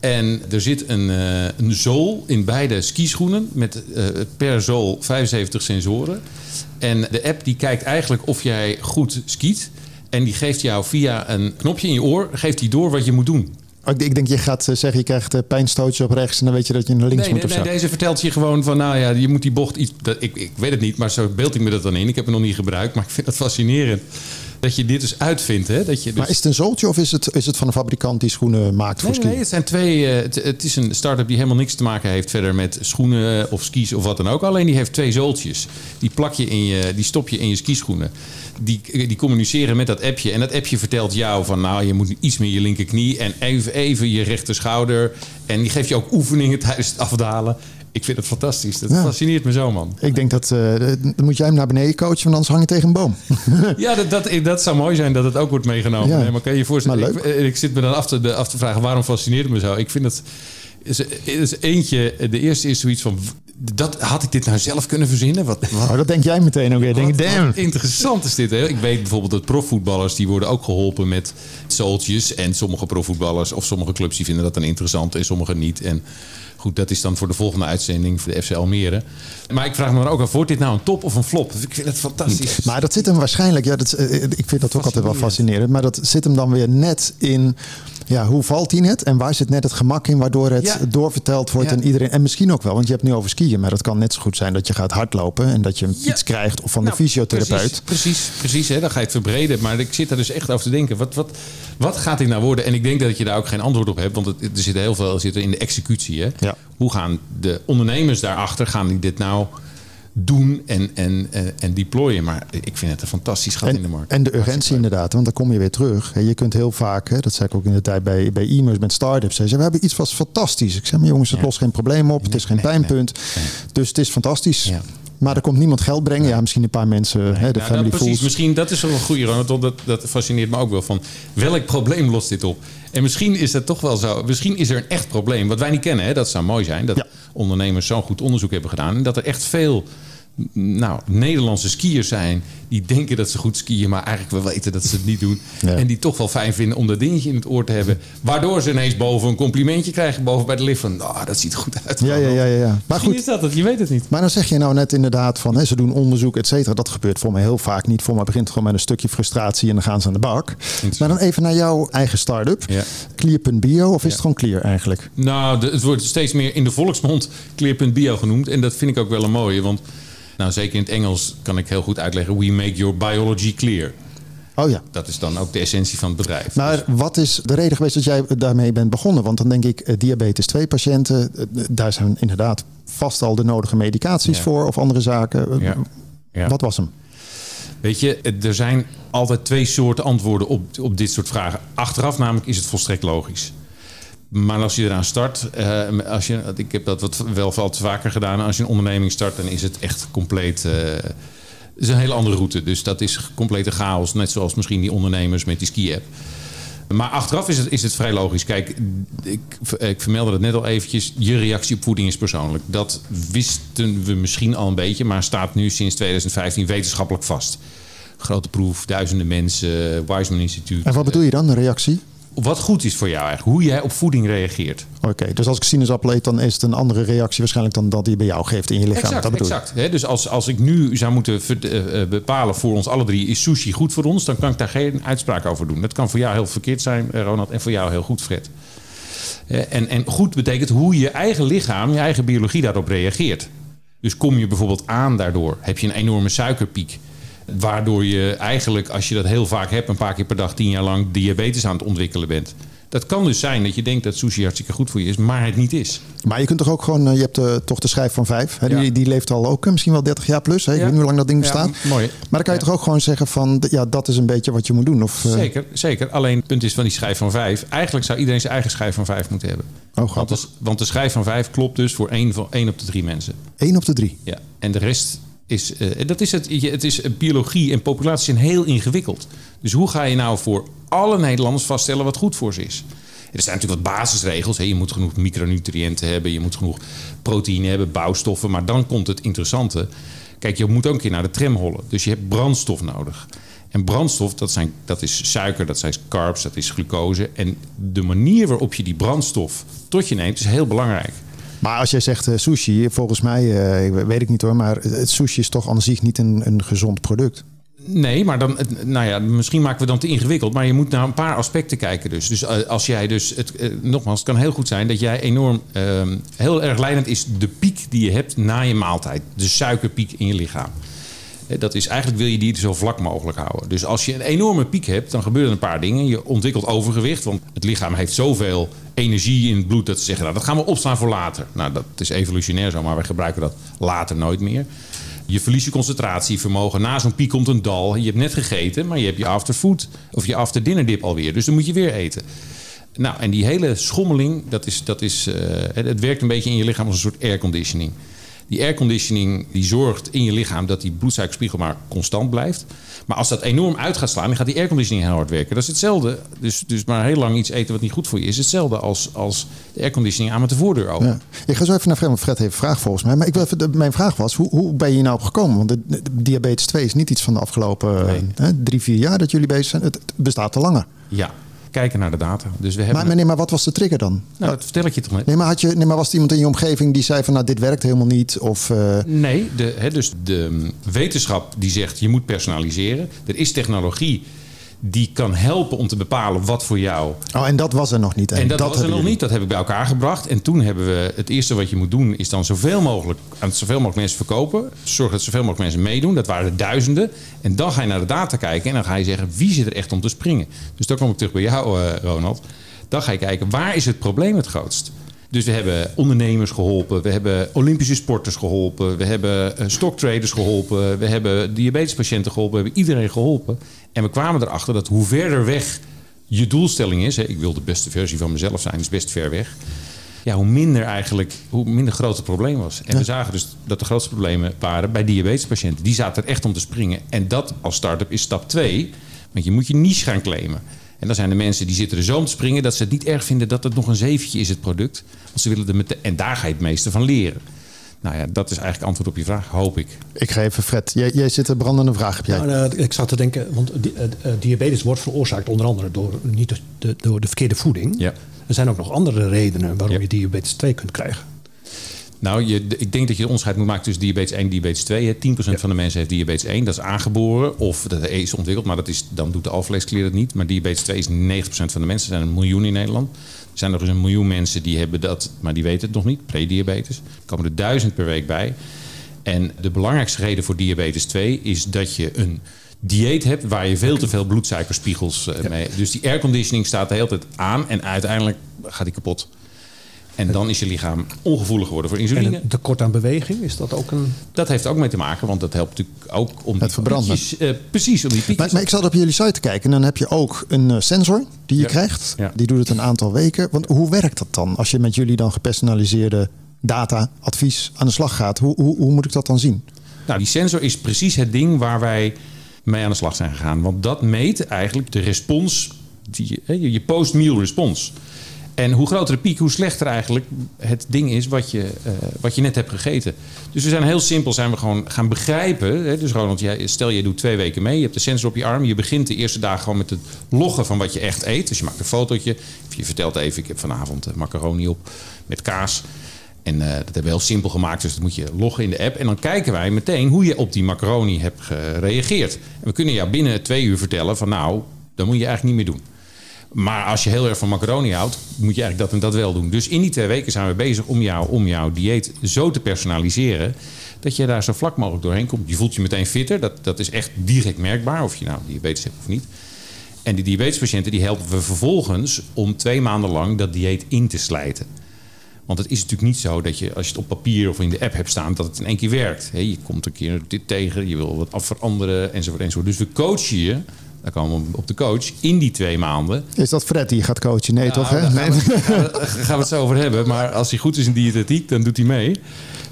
En er zit een, uh, een zool in beide skischoenen met uh, per zool 75 sensoren. En de app die kijkt eigenlijk of jij goed skiet. En die geeft jou via een knopje in je oor, geeft die door wat je moet doen. Oh, ik, denk, je gaat eh, zeggen, je krijgt een pijnstootje op rechts en dan weet je dat je naar links nee, moet nee, nee, deze vertelt je gewoon van, nou ja, je moet die bocht iets... Dat, ik, ik weet het niet, maar zo beeld ik me dat dan in. Ik heb het nog niet gebruikt, maar ik vind het fascinerend dat je dit dus uitvindt. Hè? Dat je dus... Maar is het een zooltje of is het, is het van een fabrikant die schoenen maakt voor nee? Nee, het zijn twee. Uh, het, het, is een start-up die helemaal niks te maken heeft verder met schoenen of skis of wat dan ook. Alleen die heeft twee zooltjes. Die plak je in je, die stop je in je skischoenen. Die, die communiceren met dat appje. En dat appje vertelt jou van nou, je moet iets meer je linkerknie en even, even je rechter schouder. En die geeft je ook oefeningen <laughs> tijdens het afdalen. Ik vind het fantastisch. Dat fascineert me zo, man. Ik denk dat... Uh, dan moet jij hem naar beneden coachen, want anders hang je tegen een boom. <laughs> ja, dat, dat, dat zou mooi zijn dat het ook wordt meegenomen. Nee, maar kan je je voorstellen... Ik, ik, zit me dan af te, af te vragen, waarom fascineert het me zo? Ik vind het is, is eentje, de eerste is zoiets van... Dat, had ik dit nou zelf kunnen verzinnen? Wat, wat, Oh, dat denk jij meteen ook weer. Denk, damn. interessant is dit. Hè? Ik weet bijvoorbeeld dat profvoetballers... die worden ook geholpen met zooltjes. En sommige profvoetballers of sommige clubs... die vinden dat dan interessant en sommige niet. En goed, dat is dan voor de volgende uitzending... voor de FC Almere. Maar ik vraag me dan ook af... wordt dit nou een top of een flop? Ik vind het fantastisch. Maar dat zit hem waarschijnlijk, ja, dat, is, eh, ik vind dat ook altijd wel fascinerend, maar dat zit hem dan weer net in, ja, hoe valt hij net en waar zit net het gemak in, waardoor het Ja. doorverteld wordt Ja. en iedereen, en misschien ook wel, want je hebt nu over skiën, maar het kan net zo goed zijn dat je gaat hardlopen en dat je een Ja. iets krijgt of van Nou, de fysiotherapeut. Precies, precies, precies hè, dan ga je het verbreden. Maar ik zit daar dus echt over te denken. Wat, wat, wat gaat dit nou worden? En ik denk dat je daar ook geen antwoord op hebt. Want het, er zit heel veel zit er in de executie. Hè? Hoe gaan de ondernemers daarachter, gaan die dit nou doen en, en, en, en deployen? Maar ik vind het een fantastisch gat in de En, markt. en de urgentie inderdaad, want dan kom je weer terug. Je kunt heel vaak, dat zei ik ook in de tijd bij, bij e-mails met startups. Ze we hebben iets wat fantastisch. Ik zeg, maar jongens, het lost geen probleem op. Het is geen nee, pijnpunt. Dus het is fantastisch. Ja. Maar er komt niemand geld brengen. Ja, misschien een paar mensen, hè, de Nou, family nou, precies, misschien dat is wel een goede, want Dat, dat fascineert me ook wel van welk probleem lost dit op? En misschien is dat toch wel zo. Misschien is er een echt probleem wat wij niet kennen. Hè? Dat zou mooi zijn. Dat Ja. ondernemers zo'n goed onderzoek hebben gedaan. En dat er echt veel nou, Nederlandse skiers zijn die denken dat ze goed skiën, maar eigenlijk wel weten dat ze het niet doen. Ja. En die toch wel fijn vinden om dat dingetje in het oor te hebben. Waardoor ze ineens boven een complimentje krijgen boven bij de lift van, nou, dat ziet er goed uit. Ja, ja, ja, ja. Maar Misschien goed, is dat het, je weet het niet. Maar dan zeg je nou net inderdaad van hè, ze doen onderzoek, et cetera. Dat gebeurt voor mij heel vaak niet. Voor mij begint het gewoon met een stukje frustratie en dan gaan ze aan de bak. Maar dan even naar jouw eigen start-up. Ja. Clear.bio of is het gewoon Clear eigenlijk? Nou, het wordt steeds meer in de volksmond Clear.bio genoemd. En dat vind ik ook wel een mooie. Want nou, zeker in het Engels kan ik heel goed uitleggen... We make your biology clear. Oh ja. Dat is dan ook de essentie van het bedrijf. Maar wat is de reden geweest dat jij daarmee bent begonnen? Want dan denk ik, eh, diabetes 2 patiënten, eh, daar zijn inderdaad vast al de nodige medicaties Ja. voor of andere zaken. Eh, Ja. Ja. Wat was hem? Weet je, er zijn altijd twee soorten antwoorden op, op dit soort vragen. Achteraf namelijk is het volstrekt logisch. Maar als je eraan start, eh, als je, ik heb dat wat, wel wat vaker gedaan. Als je een onderneming start, dan is het echt compleet. eh, het is een hele andere route. Dus dat is complete chaos. Net zoals misschien die ondernemers met die ski-app. Maar achteraf is het, is het vrij logisch. Kijk, ik, ik vermeldde het net al eventjes. Je reactie op voeding is persoonlijk. Dat wisten we misschien al een beetje, maar staat nu sinds 2015 wetenschappelijk vast. Grote proef, duizenden mensen, Weizmann Instituut. En wat bedoel je dan, een reactie? Wat goed is voor jou eigenlijk, hoe jij op voeding reageert. Oké, dus als ik sinaasappel eet, dan is het een andere reactie waarschijnlijk dan dat die bij jou geeft in je lichaam. Exact, dat bedoel exact. Dus als, als ik nu zou moeten eh, eh, bepalen voor ons alle drie... is sushi goed voor ons, dan kan ik daar geen uitspraak over doen. Dat kan voor jou heel verkeerd zijn, eh, Ronald, en voor jou heel goed, Fred. En, en goed betekent hoe je eigen lichaam, je eigen biologie daarop reageert. Dus kom je bijvoorbeeld aan daardoor, heb je een enorme suikerpiek... waardoor je eigenlijk, als je dat heel vaak hebt... een paar keer per dag, tien jaar lang, diabetes aan het ontwikkelen bent. Dat kan dus zijn dat je denkt dat sushi hartstikke goed voor je is... maar het niet is. Maar je kunt toch ook gewoon, eh, je hebt eh, toch de schijf van vijf. Hè? Die, Ja. die leeft al ook eh, misschien wel 30 jaar plus. Hè? Ik Ja. weet niet hoe lang dat ding Ja, bestaat. mooi. Maar dan kan je toch ook gewoon zeggen van, ja, dat is een beetje wat je moet doen. Of, Zeker, zeker. Alleen het punt is van die schijf van vijf. Eigenlijk zou iedereen zijn eigen schijf van vijf moeten hebben. Oh, Want de, want de schijf van vijf klopt dus voor één, van, één op de drie mensen. Eén op de drie. Ja. En de rest is, eh, dat is het. Het is eh, biologie en populatie zijn heel ingewikkeld. Dus hoe ga je nou voor alle Nederlanders vaststellen wat goed voor ze is? Er zijn natuurlijk wat basisregels. Je moet genoeg micronutriënten hebben. Je moet genoeg proteïne hebben, bouwstoffen. Maar dan komt het interessante. Kijk, je moet ook een keer naar de tram hollen. Dus je hebt brandstof nodig. En brandstof, dat, zijn, dat is suiker, dat zijn carbs, dat is glucose. En de manier waarop je die brandstof tot je neemt, is heel belangrijk. Maar als jij zegt eh, sushi, volgens mij, eh, weet ik niet hoor, maar het sushi is toch aan zich niet een, een gezond product. Nee, maar dan, nou ja, misschien maken we dan te ingewikkeld. Maar je moet naar een paar aspecten kijken. Dus, dus eh, als jij dus, het, nogmaals, het kan heel goed zijn dat jij enorm, ehm, heel erg leidend is de piek die je hebt na je maaltijd. De suikerpiek in je lichaam. Eh, Dat is eigenlijk wil je die zo vlak mogelijk houden. Dus als je een enorme piek hebt, dan gebeuren een paar dingen. Je ontwikkelt overgewicht, want het lichaam heeft zoveel energie in het bloed dat ze zeggen, nou, dat gaan we opslaan voor later. Nou, dat is evolutionair zo, maar we gebruiken dat later nooit meer. Je verliest je concentratievermogen. Na zo'n piek komt een dal. Je hebt net gegeten, maar je hebt je afterfood of je after alweer. Dus dan moet je weer eten. Nou, en die hele schommeling, dat is, dat is, eh, het werkt een beetje in je lichaam als een soort airconditioning. Die airconditioning die zorgt in je lichaam dat die bloedsuikerspiegel maar constant blijft. Maar als dat enorm uit gaat slaan, dan gaat die airconditioning heel hard werken. Dat is hetzelfde. Dus, dus maar heel lang iets eten wat niet goed voor je is. Hetzelfde als, als de airconditioning aan met de voordeur open. Ja. Ik ga zo even naar Fred, want Fred heeft een vraag volgens mij. Maar ik wil even, mijn vraag was, hoe, hoe ben je nou op gekomen? Want de, diabetes 2 is niet iets van de afgelopen hè, drie, vier jaar dat jullie bezig zijn. Het bestaat te langer. Ja, kijken naar de data. Dus we hebben... maar, meneer, maar wat was de trigger dan? Nou, dat vertel ik je toch net. Nee, maar, had je, nee, maar was er iemand in je omgeving die zei van nou, dit werkt helemaal niet? Of, uh... Nee, de, hè, dus de wetenschap die zegt je moet personaliseren. Er is technologie die kan helpen om te bepalen wat voor jou. Oh, en dat was er nog niet. En, dat, was er nog niet. Dat heb ik bij elkaar gebracht. En toen hebben we het eerste wat je moet doen, is dan zoveel mogelijk aan zoveel mogelijk mensen verkopen. Zorg dat zoveel mogelijk mensen meedoen. Dat waren er duizenden. En dan ga je naar de data kijken en dan ga je zeggen wie zit er echt om te springen. Dus dan kom ik terug bij jou, uh, Ronald. Dan ga je kijken waar is het probleem het grootst. Dus we hebben ondernemers geholpen, we hebben Olympische sporters geholpen, we hebben eh, stocktraders geholpen, we hebben diabetespatiënten geholpen, we hebben iedereen geholpen. En we kwamen erachter dat hoe verder weg je doelstelling is, hè, ik wil de beste versie van mezelf zijn, is best ver weg. Ja, hoe minder eigenlijk, hoe minder groot het probleem was. En we zagen dus dat de grootste problemen waren bij diabetespatiënten. Die zaten er echt om te springen. En dat als start-up is stap 2. Want je moet je niche gaan claimen. En dan zijn er mensen die zitten er zo om te springen dat ze het niet erg vinden dat het nog een zeventje is, het product. Want ze willen er met de, en daar ga je het meeste van leren. Nou ja, dat is eigenlijk antwoord op je vraag, hoop ik. Ik ga even Fred. Jij, jij zit een brandende vraag. Heb jij? Nou, uh, ik zat te denken, want uh, diabetes wordt veroorzaakt onder andere door, niet de, door de verkeerde voeding. Ja. Er zijn ook nog andere redenen waarom je diabetes 2 kunt krijgen. Nou, je, ik denk dat je onderscheid moet maken tussen diabetes 1 en diabetes 2. 10% van de mensen heeft diabetes 1, dat is aangeboren of dat is ontwikkeld, maar dat is, dan doet de alvleesklier het niet. Maar diabetes 2 is 90% van de mensen, er zijn een miljoen in Nederland. Er zijn nog eens een miljoen mensen die hebben dat, maar die weten het nog niet, prediabetes. Er komen er duizend per week bij. En de belangrijkste reden voor diabetes 2 is dat je een dieet hebt waar je veel te veel bloedsuikerspiegels uh, mee. Dus die airconditioning staat de hele tijd aan en uiteindelijk gaat die kapot. En dan is je lichaam ongevoelig geworden voor insuline. En tekort aan beweging, is dat ook een... Dat heeft ook mee te maken, want dat helpt natuurlijk ook om... Het verbranden. uh, precies, om die piekjes... Maar, maar, ik zat op jullie site te kijken en dan heb je ook een eh, sensor die je krijgt. Ja. Die doet het een aantal weken. Want hoe werkt dat dan als je met jullie dan gepersonaliseerde data, advies aan de slag gaat? Hoe, hoe, hoe moet ik dat dan zien? Nou, die sensor is precies het ding waar wij mee aan de slag zijn gegaan. Want dat meet eigenlijk de respons, die, je post-meal respons. En hoe groter de piek, hoe slechter eigenlijk het ding is wat je, uh, wat je net hebt gegeten. Dus we zijn heel simpel zijn we gewoon gaan begrijpen. Hè? Dus Ronald, jij, stel je doet twee weken mee. Je hebt de sensor op je arm. Je begint de eerste dagen gewoon met het loggen van wat je echt eet. Dus je maakt een fotootje. Of je vertelt even, ik heb vanavond macaroni op met kaas. En uh, dat hebben we heel simpel gemaakt. Dus dat moet je loggen in de app. En dan kijken wij meteen hoe je op die macaroni hebt gereageerd. En we kunnen jou binnen twee uur vertellen van nou, dat moet je eigenlijk niet meer doen. Maar als je heel erg van macaroni houdt, moet je eigenlijk dat en dat wel doen. Dus in die twee weken zijn we bezig om, jou, om jouw dieet zo te personaliseren. Dat je daar zo vlak mogelijk doorheen komt. Je voelt je meteen fitter. Dat, dat is echt direct merkbaar. Of je nou diabetes hebt of niet. En die diabetespatiënten die helpen we vervolgens om twee maanden lang dat dieet in te slijten. Want het is natuurlijk niet zo dat je, als je het op papier of in de app hebt staan, dat het in één keer werkt. je komt een keer dit tegen, je wil wat af veranderen enzovoort, enzovoort. Dus we coachen je dan komen we op de coach in die twee maanden. Is dat Fred die gaat coachen? Nee, toch? Hè? <laughs> Daar gaan, we, gaan, we, het zo over hebben. Maar als hij goed is in diëtetiek, dan doet hij mee.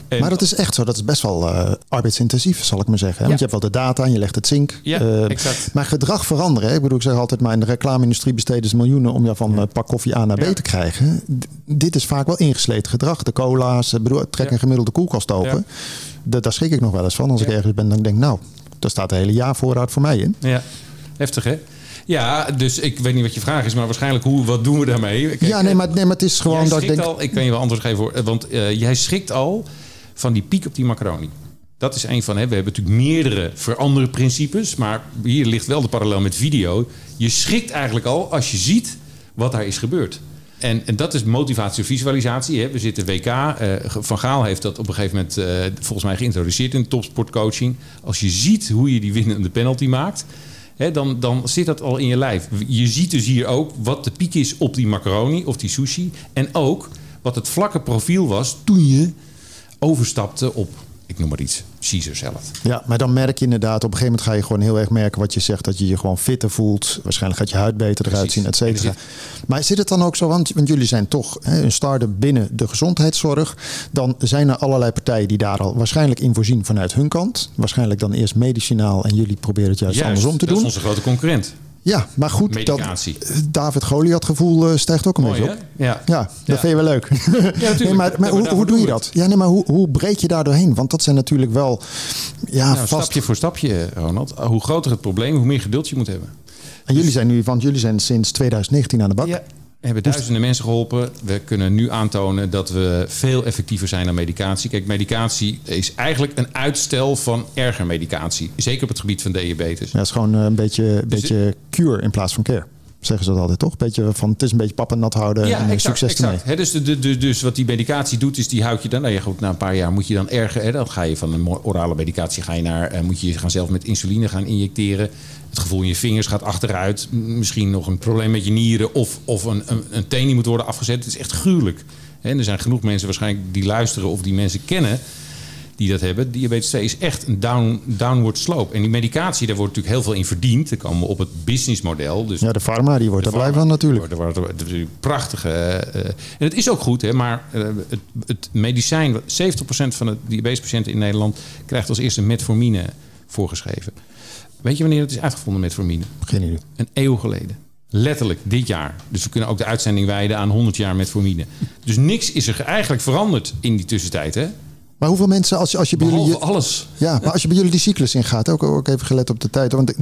En maar dat is echt zo. Dat is best wel uh, arbeidsintensief, zal ik maar zeggen. Want je hebt wel de data en je legt het zink. Ja, uh, exact. Maar gedrag veranderen. Hè? Ik bedoel, ik zeg altijd, maar in de reclame-industrie besteden ze miljoenen om jou van ja. Eh, pak koffie A naar B te krijgen. D dit is vaak wel ingesleten gedrag. De cola's, bedoel, trek een gemiddelde koelkast open. Daar schrik ik nog wel eens van. Als ik ergens ben, dan denk ik, nou, daar staat de hele jaar voorraad voor mij in. Ja. Heftig, hè? Ja, dus ik weet niet wat je vraag is, maar waarschijnlijk hoe, wat doen we daarmee? Kijk, ja, nee maar, nee, maar het is gewoon dat ik denk... Al, ik kan je wel antwoord geven, hoor, want uh, jij schrikt al van die piek op die macaroni. Dat is een van, hè, we hebben natuurlijk meerdere veranderde principes, maar hier ligt wel de parallel met video. Je schrikt eigenlijk al als je ziet wat daar is gebeurd. En, en, dat is motivatie of visualisatie. Hè. We zitten WK. Uh, Van Gaal heeft dat op een gegeven moment uh, volgens mij geïntroduceerd in topsportcoaching. Als je ziet hoe je die winnende penalty maakt, dan, dan zit dat al in je lijf. Je ziet dus hier ook wat de piek is op die macaroni of die sushi. En ook wat het vlakke profiel was toen je overstapte op ik noem maar iets, Caesar zelf. Ja, maar dan merk je inderdaad, op een gegeven moment ga je gewoon heel erg merken wat je zegt, dat je je gewoon fitter voelt. Waarschijnlijk gaat je huid beter eruit zien, et cetera. Er Maar zit het dan ook zo, want, want jullie zijn toch hè, een start-up binnen de gezondheidszorg. Dan zijn er allerlei partijen die daar al waarschijnlijk in voorzien vanuit hun kant. Waarschijnlijk dan eerst medicinaal en jullie proberen het juist Juist, andersom te dat doen. is onze grote concurrent. Ja, maar goed, Medicatie. dat David Goliath gevoel eh, stijgt ook een Mooi, beetje hè? op. Ja. Ja, dat Ja. vind je wel leuk. natuurlijk. <laughs> Nee, maar Ja, maar maar hoe, hoe doe je dat? Ja, nee, maar hoe, hoe breek je daar doorheen? Want dat zijn natuurlijk wel ja, Nou, vast. stapje voor stapje, Ronald. Hoe groter het probleem, hoe meer geduld je moet hebben. En jullie zijn nu, want jullie zijn sinds 2019 aan de bak. Ja. We hebben duizenden mensen geholpen. We kunnen nu aantonen dat we veel effectiever zijn dan medicatie. Kijk, medicatie is eigenlijk een uitstel van erger medicatie. Zeker op het gebied van diabetes. Ja, het is gewoon eh, een beetje, Dus beetje cure in plaats van care. Zeggen ze dat altijd toch? Beetje van, het is een beetje pap en nat houden en eh, succes ermee. Hè, dus, de, de, de- dus wat die medicatie doet, is die houdt je dan... Nou ja, goed, na een paar jaar moet je dan erger... Hè, dan ga je van een orale medicatie ga je naar... eh, moet je je gaan zelf met insuline gaan injecteren. Het gevoel in je vingers gaat achteruit. Misschien nog een probleem met je nieren... of, of een, een, een teen die moet worden afgezet. Het is echt gruwelijk. En er zijn genoeg mensen waarschijnlijk die luisteren... of die mensen kennen die dat hebben. Diabetes 2 is echt een down, downward slope. En die medicatie, daar wordt natuurlijk heel veel in verdiend. Dan komen we op het businessmodel. Dus Ja, de pharma die wordt er blij van natuurlijk. er wordt, er prachtige. eh, en het is ook goed, hè, maar eh, het, het medicijn, 70% van de diabetespatiënten in Nederland krijgt als eerste metformine voorgeschreven. Weet je wanneer het is uitgevonden, metformine? Geen idee. Een eeuw geleden. Letterlijk dit jaar. Dus we kunnen ook de uitzending wijden aan 100 jaar metformine. Dus niks is er eigenlijk veranderd in die tussentijd. Hè? Maar hoeveel mensen, als je, als je bij Behalve jullie... alles. Ja, maar als je bij jullie die cyclus ingaat, ook, ook even gelet op de tijd. Want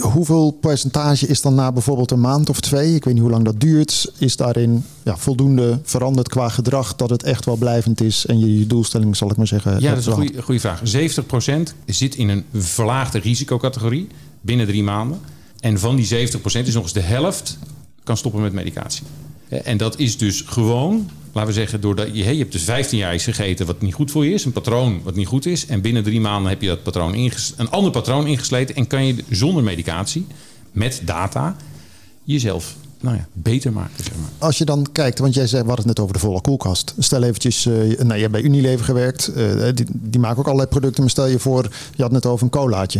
hoeveel percentage is dan na bijvoorbeeld een maand of twee, ik weet niet hoe lang dat duurt, is daarin ja, voldoende veranderd qua gedrag dat het echt wel blijvend is en je, je doelstelling, zal ik maar zeggen, Ja, dat is een goede vraag. 70% zit in een verlaagde risicocategorie binnen drie maanden. En van die 70% is nog eens de helft kan stoppen met medicatie. Ja, En dat is dus gewoon, laten we zeggen, doordat je, je hebt dus 15 jaar iets gegeten wat niet goed voor je is, een patroon wat niet goed is. En binnen drie maanden heb je dat patroon inges, een ander patroon ingesleten en kan je zonder medicatie, met data, jezelf nou ja, beter maken. Zeg maar. Als je dan kijkt, want jij zei, we het net over de volle koelkast. Stel eventjes, eh, nou, je hebt bij Unilever gewerkt. eh, die, die maken ook allerlei producten. Maar stel je voor, je had het net over een colaatje.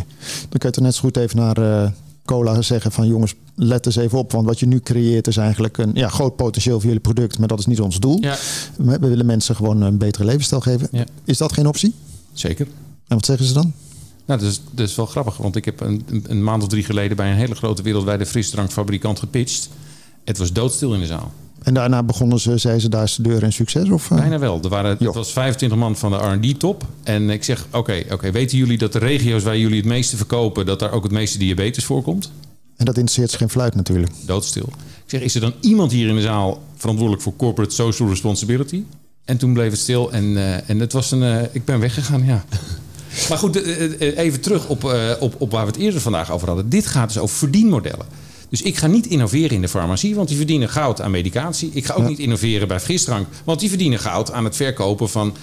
Dan kun je toch net zo goed even naar eh, cola zeggen van jongens, let eens even op. Want wat je nu creëert is eigenlijk een ja, groot potentieel voor jullie product. Maar dat is niet ons doel. Ja, We we willen mensen gewoon een betere levensstijl geven. Ja. Is dat geen optie? zeker. En wat zeggen ze dan? Nou, dat is, dat is wel grappig, want ik heb een, een- een maand of drie geleden bij een hele grote wereldwijde frisdrankfabrikant gepitcht. Het was doodstil in de zaal. En daarna begonnen ze, zei ze, daar is de deur en succes? Of, eh? Bijna wel. Er waren, het was 25 man van de R&D-top. En ik zeg, oké, oké, weten jullie dat de regio's waar jullie het meeste verkopen... dat daar ook het meeste diabetes voorkomt? En dat interesseert ze geen fluit natuurlijk. Doodstil. Ik zeg, is er dan iemand hier in de zaal verantwoordelijk voor corporate social responsibility? En toen bleef het stil en, eh, en het was een, eh, ik ben weggegaan, ja. <laughs> Maar goed, even terug op, op, op waar we het eerder vandaag over hadden. Dit gaat dus over verdienmodellen. Dus ik ga niet innoveren in de farmacie, want die verdienen goud aan medicatie. Ik ga ook Ja. niet innoveren bij frisdrank, want die verdienen goud aan het verkopen van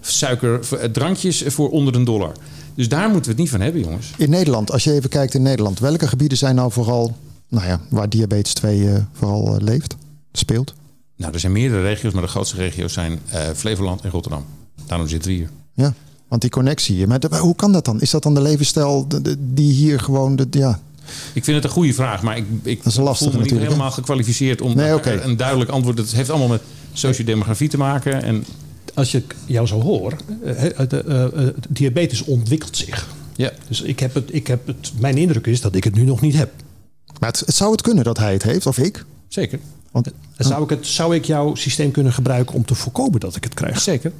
suikerdrankjes voor onder een dollar. Dus daar moeten we het niet van hebben, jongens. In Nederland, als je even kijkt in Nederland, welke gebieden zijn nou vooral, nou ja, waar diabetes 2 eh, vooral eh, leeft, speelt? Nou, er zijn meerdere regio's, maar de grootste regio's zijn eh, Flevoland en Rotterdam. Daarom zitten we hier. Ja, want die connectie hier. Maar de- hoe kan dat dan? Is dat dan de levensstijl die hier gewoon, de, ja, Ik vind het een goede vraag, maar ik, ik Dat is voel me niet helemaal gekwalificeerd om Nee, een duidelijk antwoord. Het heeft allemaal met sociodemografie te maken. En Als ik jou zo hoor, eh, eh, eh, diabetes ontwikkelt zich. ja, Dus ik heb het, ik heb het, mijn indruk is dat ik het nu nog niet heb. maar het, het zou het kunnen dat hij het heeft, of ik. zeker. Want zou, ik het, zou ik jouw systeem kunnen gebruiken om te voorkomen dat ik het krijg? Zeker.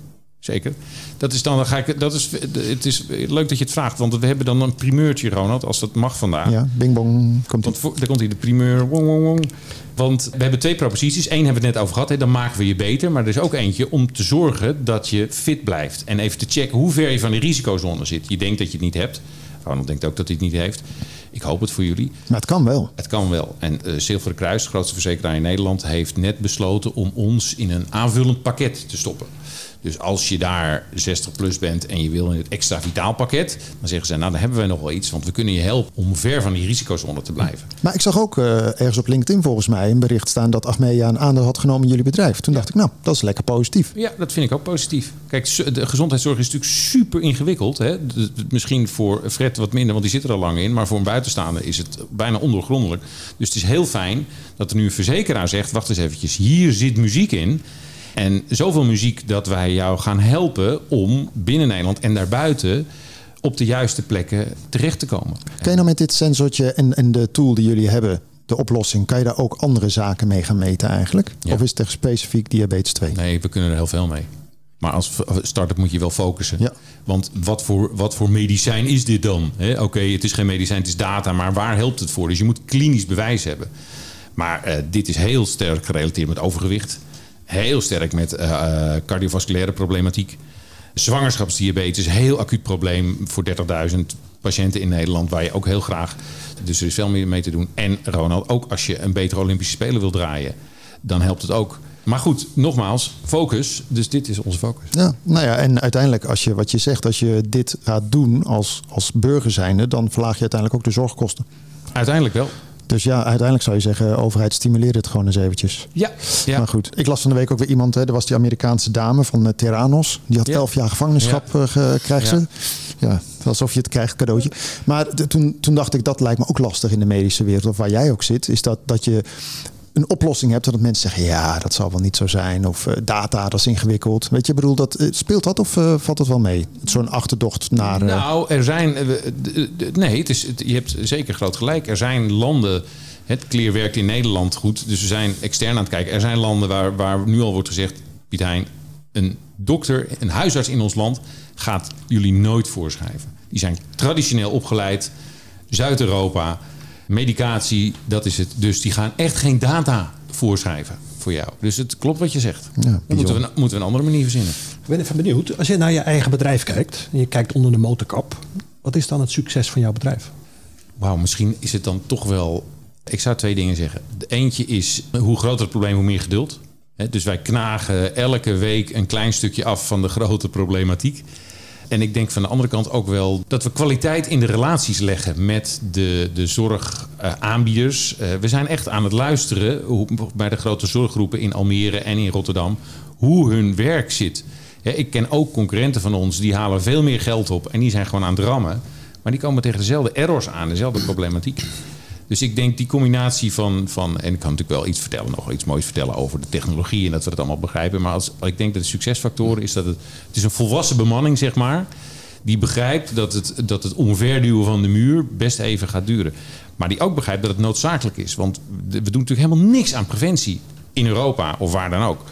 Zeker. Dat is dan, dan ga ik, dat is, het is leuk dat je het vraagt, want we hebben dan een primeurtje, Ronald, als dat mag vandaag. ja, bing bong, komt Want voor, daar komt hij de primeur. Wong, wong, wong. Want we hebben twee proposities. Eén hebben we het net over gehad. Hè, dan maken we je beter. Maar er is ook eentje om te zorgen dat je fit blijft. En even te checken hoe ver je van die risicozone zit. Je denkt dat je het niet hebt. Ronald denkt ook dat hij het niet heeft. Ik hoop het voor jullie. Maar het kan wel. Het kan wel. En eh Zilveren Kruis, de grootste verzekeraar in Nederland, heeft net besloten om ons in een aanvullend pakket te stoppen. Dus als je daar 60 plus bent en je wil in het extra vitaalpakket, dan zeggen ze, nou dan hebben we nog wel iets, want we kunnen je helpen om ver van die risicozone te blijven. Maar ik zag ook uh, ergens op LinkedIn volgens mij een bericht staan dat Achmea een aandeel had genomen in jullie bedrijf. Toen dacht ik, nou, dat is lekker positief. Ja, dat vind ik ook positief. Kijk, de gezondheidszorg is natuurlijk super ingewikkeld. Hè? Misschien voor Fred wat minder, want die zit er al lang in, maar voor een buitenstaander is het bijna ondoorgrondelijk. Dus het is heel fijn dat er nu een verzekeraar zegt, wacht eens eventjes, hier zit muziek in. En zoveel muziek dat wij jou gaan helpen om binnen Nederland en daarbuiten op de juiste plekken terecht te komen. Kan je nou met dit sensortje en, en de tool die jullie hebben, de oplossing, kan je daar ook andere zaken mee gaan meten eigenlijk? Of is het echt specifiek diabetes 2? Nee, we kunnen er heel veel mee. Maar als start-up moet je wel focussen. Ja. Want wat voor, wat voor medicijn is dit dan? Oké, het is geen medicijn, het is data, maar waar helpt het voor? Dus je moet klinisch bewijs hebben. Maar uh, dit is heel sterk gerelateerd met overgewicht heel sterk met uh, cardiovasculaire problematiek. Zwangerschapsdiabetes, heel acuut probleem voor 30.000 patiënten in Nederland, waar je ook heel graag. Dus er is veel meer mee te doen. En Ronald, ook als je een betere Olympische Spelen wil draaien, dan helpt het ook. Maar goed, nogmaals, focus. Dus dit is onze focus. Ja, nou ja, en uiteindelijk, als je wat je zegt, als je dit gaat doen als, als burger zijnde, dan verlaag je uiteindelijk ook de zorgkosten. Uiteindelijk wel. Dus ja, uiteindelijk zou je zeggen, overheid stimuleert het gewoon eens eventjes. Ja, ja. Maar goed, ik las van de week ook weer iemand, hè, er was die Amerikaanse dame van uh, Terranos. Die had elf jaar gevangenschap ja. uh, krijgt ze. Ja, alsof je het krijgt, cadeautje. Maar toen, toen dacht ik, dat lijkt me ook lastig in de medische wereld, of waar jij ook zit, is dat, dat je een oplossing hebt dat mensen zeggen ja, dat zal wel niet zo zijn of uh, data dat is ingewikkeld. Weet je, bedoel dat speelt dat of uh, valt het wel mee? Zo'n achterdocht naar. Nou, er zijn nee, het is, je hebt zeker groot gelijk. Er zijn landen. Het clear werkt in Nederland goed, dus we zijn extern aan het kijken. Er zijn landen waar, waar nu al wordt gezegd, Piet Hein, een dokter, een huisarts in ons land gaat jullie nooit voorschrijven. Die zijn traditioneel opgeleid, Zuid-Europa medicatie, dat is het. Dus die gaan echt geen data voorschrijven voor jou. Dus het klopt wat je zegt. Ja, moeten, we, moeten we een andere manier verzinnen. Ik ben even benieuwd. Als je naar je eigen bedrijf kijkt en je kijkt onder de motorkap, wat is dan het succes van jouw bedrijf? Wauw, misschien is het dan toch wel. Ik zou twee dingen zeggen. De eentje is hoe groter het probleem, hoe meer geduld. Dus wij knagen elke week een klein stukje af van de grote problematiek. En ik denk van de andere kant ook wel dat we kwaliteit in de relaties leggen met de, de zorgaanbieders. Uh, we zijn echt aan het luisteren hoe, bij de grote zorggroepen in Almere en in Rotterdam hoe hun werk zit. ik ken ook concurrenten van ons die halen veel meer geld op en die zijn gewoon aan het rammen. Maar die komen tegen dezelfde errors aan, dezelfde problematiek. Dus ik denk die combinatie van, van en ik kan natuurlijk wel iets vertellen, nog iets moois vertellen over de technologie en dat we het allemaal begrijpen. Maar als, ik denk dat de succesfactoren is dat het, het is een volwassen bemanning, zeg maar, die begrijpt dat het, dat het omverduwen van de muur best even gaat duren. Maar die ook begrijpt dat het noodzakelijk is. Want we doen natuurlijk helemaal niks aan preventie in Europa of waar dan ook.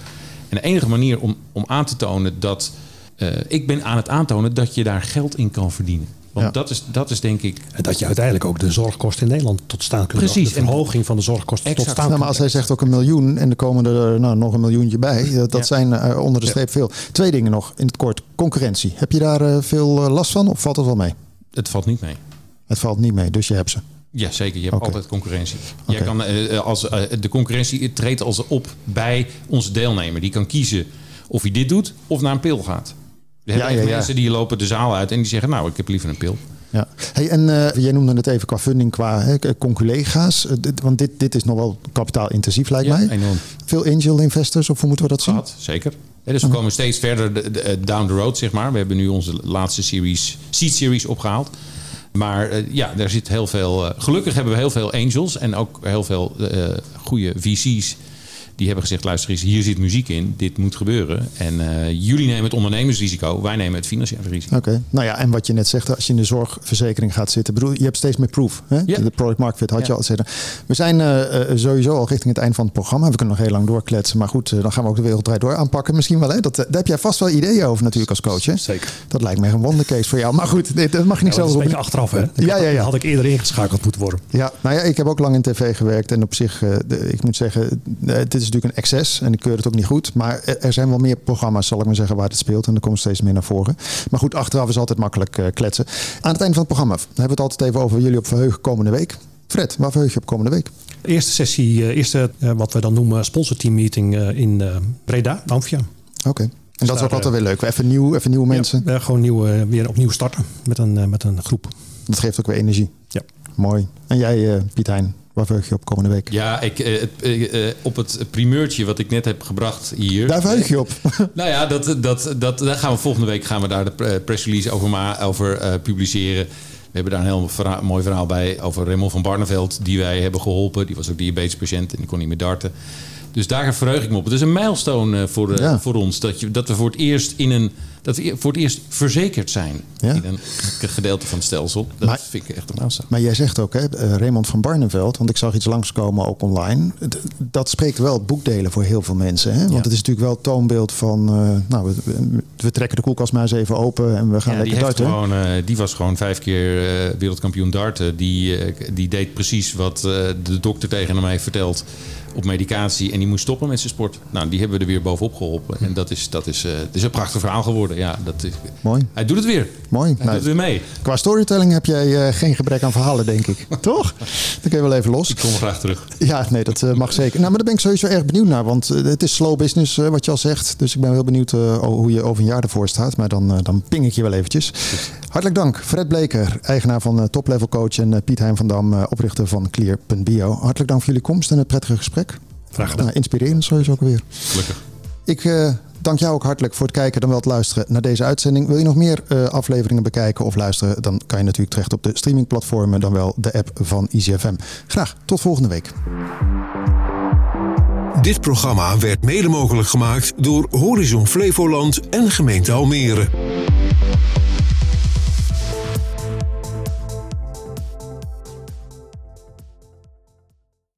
En de enige manier om, om aan te tonen dat. Uh, ik ben aan het aantonen dat je daar geld in kan verdienen. Want dat, is, dat is denk ik. En dat je uiteindelijk ook de zorgkosten in Nederland tot staan kunt Precies. De verhoging van de zorgkosten tot staan nou, Maar als hij zegt ook een miljoen en er komen er nou, nog een miljoentje bij, dat, zijn uh, onder de streep veel. Twee dingen nog in het kort. Concurrentie. Heb je daar uh, veel last van of valt het wel mee? Het valt niet mee. Het valt niet mee, dus je hebt ze. Ja, zeker. Je hebt okay. altijd concurrentie. Okay. Jij kan, als, de concurrentie treedt als op bij onze deelnemer. Die kan kiezen of hij dit doet of naar een pil gaat. We hebben ja, ja, mensen die lopen de zaal uit en die zeggen, nou, ik heb liever een pil. Ja. Hey, en uh, jij noemde het even qua funding, qua hè, conculega's. Uh, want dit, dit is nog wel kapitaalintensief, lijkt ja, mij. Enorm. Veel angel investors, of hoe moeten we dat zien? Zeker. Ja, dus we komen steeds verder de, de, down the road, zeg maar. We hebben nu onze laatste series, seed series opgehaald. Maar uh, ja, daar zit heel veel. gelukkig hebben we heel veel angels en ook heel veel goede VC's die hebben gezegd: luister eens, hier zit muziek in, dit moet gebeuren. En uh, jullie nemen het ondernemersrisico, wij nemen het financiële risico. Oké, okay. nou ja, en wat je net zegt, als je in de zorgverzekering gaat zitten, bedoel, je hebt steeds meer proof. Hè? Ja. De product market fit had je al zeggen. We zijn uh, sowieso al richting het eind van het programma. We kunnen nog heel lang doorkletsen, maar goed, uh, dan gaan we ook de wereldrijd door aanpakken. Misschien wel, hè? Dat, daar heb jij vast wel ideeën over natuurlijk als coach. Hè? Zeker. Dat lijkt me een wondercase voor jou. Maar goed, dit, dat mag je niet ja, zo Dat is een beetje achteraf, hè? ja, ja, ja. had ik eerder ingeschakeld moeten worden. Ja, nou ja, ik heb ook lang in tv gewerkt en op zich, de, ik moet zeggen, dit is natuurlijk een excess. En ik keur het ook niet goed. Maar er zijn wel meer programma's, zal ik maar zeggen, waar het speelt. En er komt steeds meer naar voren. Maar goed, achteraf is altijd makkelijk uh, kletsen. Aan het einde van het programma hebben we het altijd even over jullie op verheugen komende week. Fred, waar verheug je op komende week? Eerste sessie, uh, eerste uh, wat we dan noemen sponsorteam meeting in Breda, Amphia. Oké. Okay. En dat is ook altijd weer leuk. Even nieuw, even nieuwe mensen. Ja, gewoon nieuw, weer opnieuw starten met een, met een groep. Dat geeft ook weer energie. Ja. Mooi. En jij, Piet Hein, waar verheug je op komende week? Ja, ik, uh, op het primeurtje wat ik net heb gebracht hier. Daar verheug je op. <laughs> nou ja, dat, dat, dat, daar gaan we volgende week gaan we daar de press release over, over publiceren. We hebben daar een heel verhaal, mooi verhaal bij over Raymond van Barneveld, die wij hebben geholpen. Die was ook diabetespatiënt en die kon niet meer darten. Dus daar verheug ik me op. Het is een milestone voor, voor ons dat, je, dat we voor het eerst in een dat we voor het eerst verzekerd zijn ja? in een gedeelte van het stelsel. Dat maar, vind ik echt een aanstaan. Maar jij zegt ook, hè, eh, Raymond van Barneveld, want ik zag iets langskomen ook online. Dat spreekt wel boekdelen voor heel veel mensen. Hè? Want het is natuurlijk wel het toonbeeld van, uh, nou, we, we, trekken de koelkast maar eens even open en we gaan ja, lekker darten. Gewoon, uh, die was gewoon vijf keer uh, wereldkampioen darten. Die, die deed precies wat de dokter tegen hem heeft verteld op medicatie en die moest stoppen met zijn sport. Nou, die hebben we er weer bovenop geholpen. En dat is, dat is, uh, het is een prachtig verhaal geworden. Ja, dat is, Mooi. Hij doet het weer. Mooi. Hij nou, doet weer mee. Qua storytelling heb jij uh, geen gebrek aan verhalen, denk ik. <laughs> Toch? Dan kun je wel even los. Ik kom graag terug. Ja, nee, dat uh, mag zeker. Nou, maar daar ben ik sowieso erg benieuwd naar. Want het is slow business, wat je al zegt. Dus ik ben heel benieuwd hoe je over een jaar ervoor staat. Maar dan, dan ping ik je wel eventjes. Hartelijk dank. Fred Bleker, eigenaar van Top Level Coach. En Piet Heijn van Dam, oprichter van Clear.bio. Hartelijk dank voor jullie komst en het prettige gesprek. Graag gedaan. Nou, inspirerend sowieso ook weer. Gelukkig. Ik uh, dank jou ook hartelijk voor het kijken dan wel het luisteren naar deze uitzending. Wil je nog meer uh, afleveringen bekijken of luisteren, dan kan je natuurlijk terecht op de streamingplatformen, dan wel de app van EasyFM. Graag tot volgende week. Dit programma werd mede mogelijk gemaakt door Horizon Flevoland en gemeente Almere.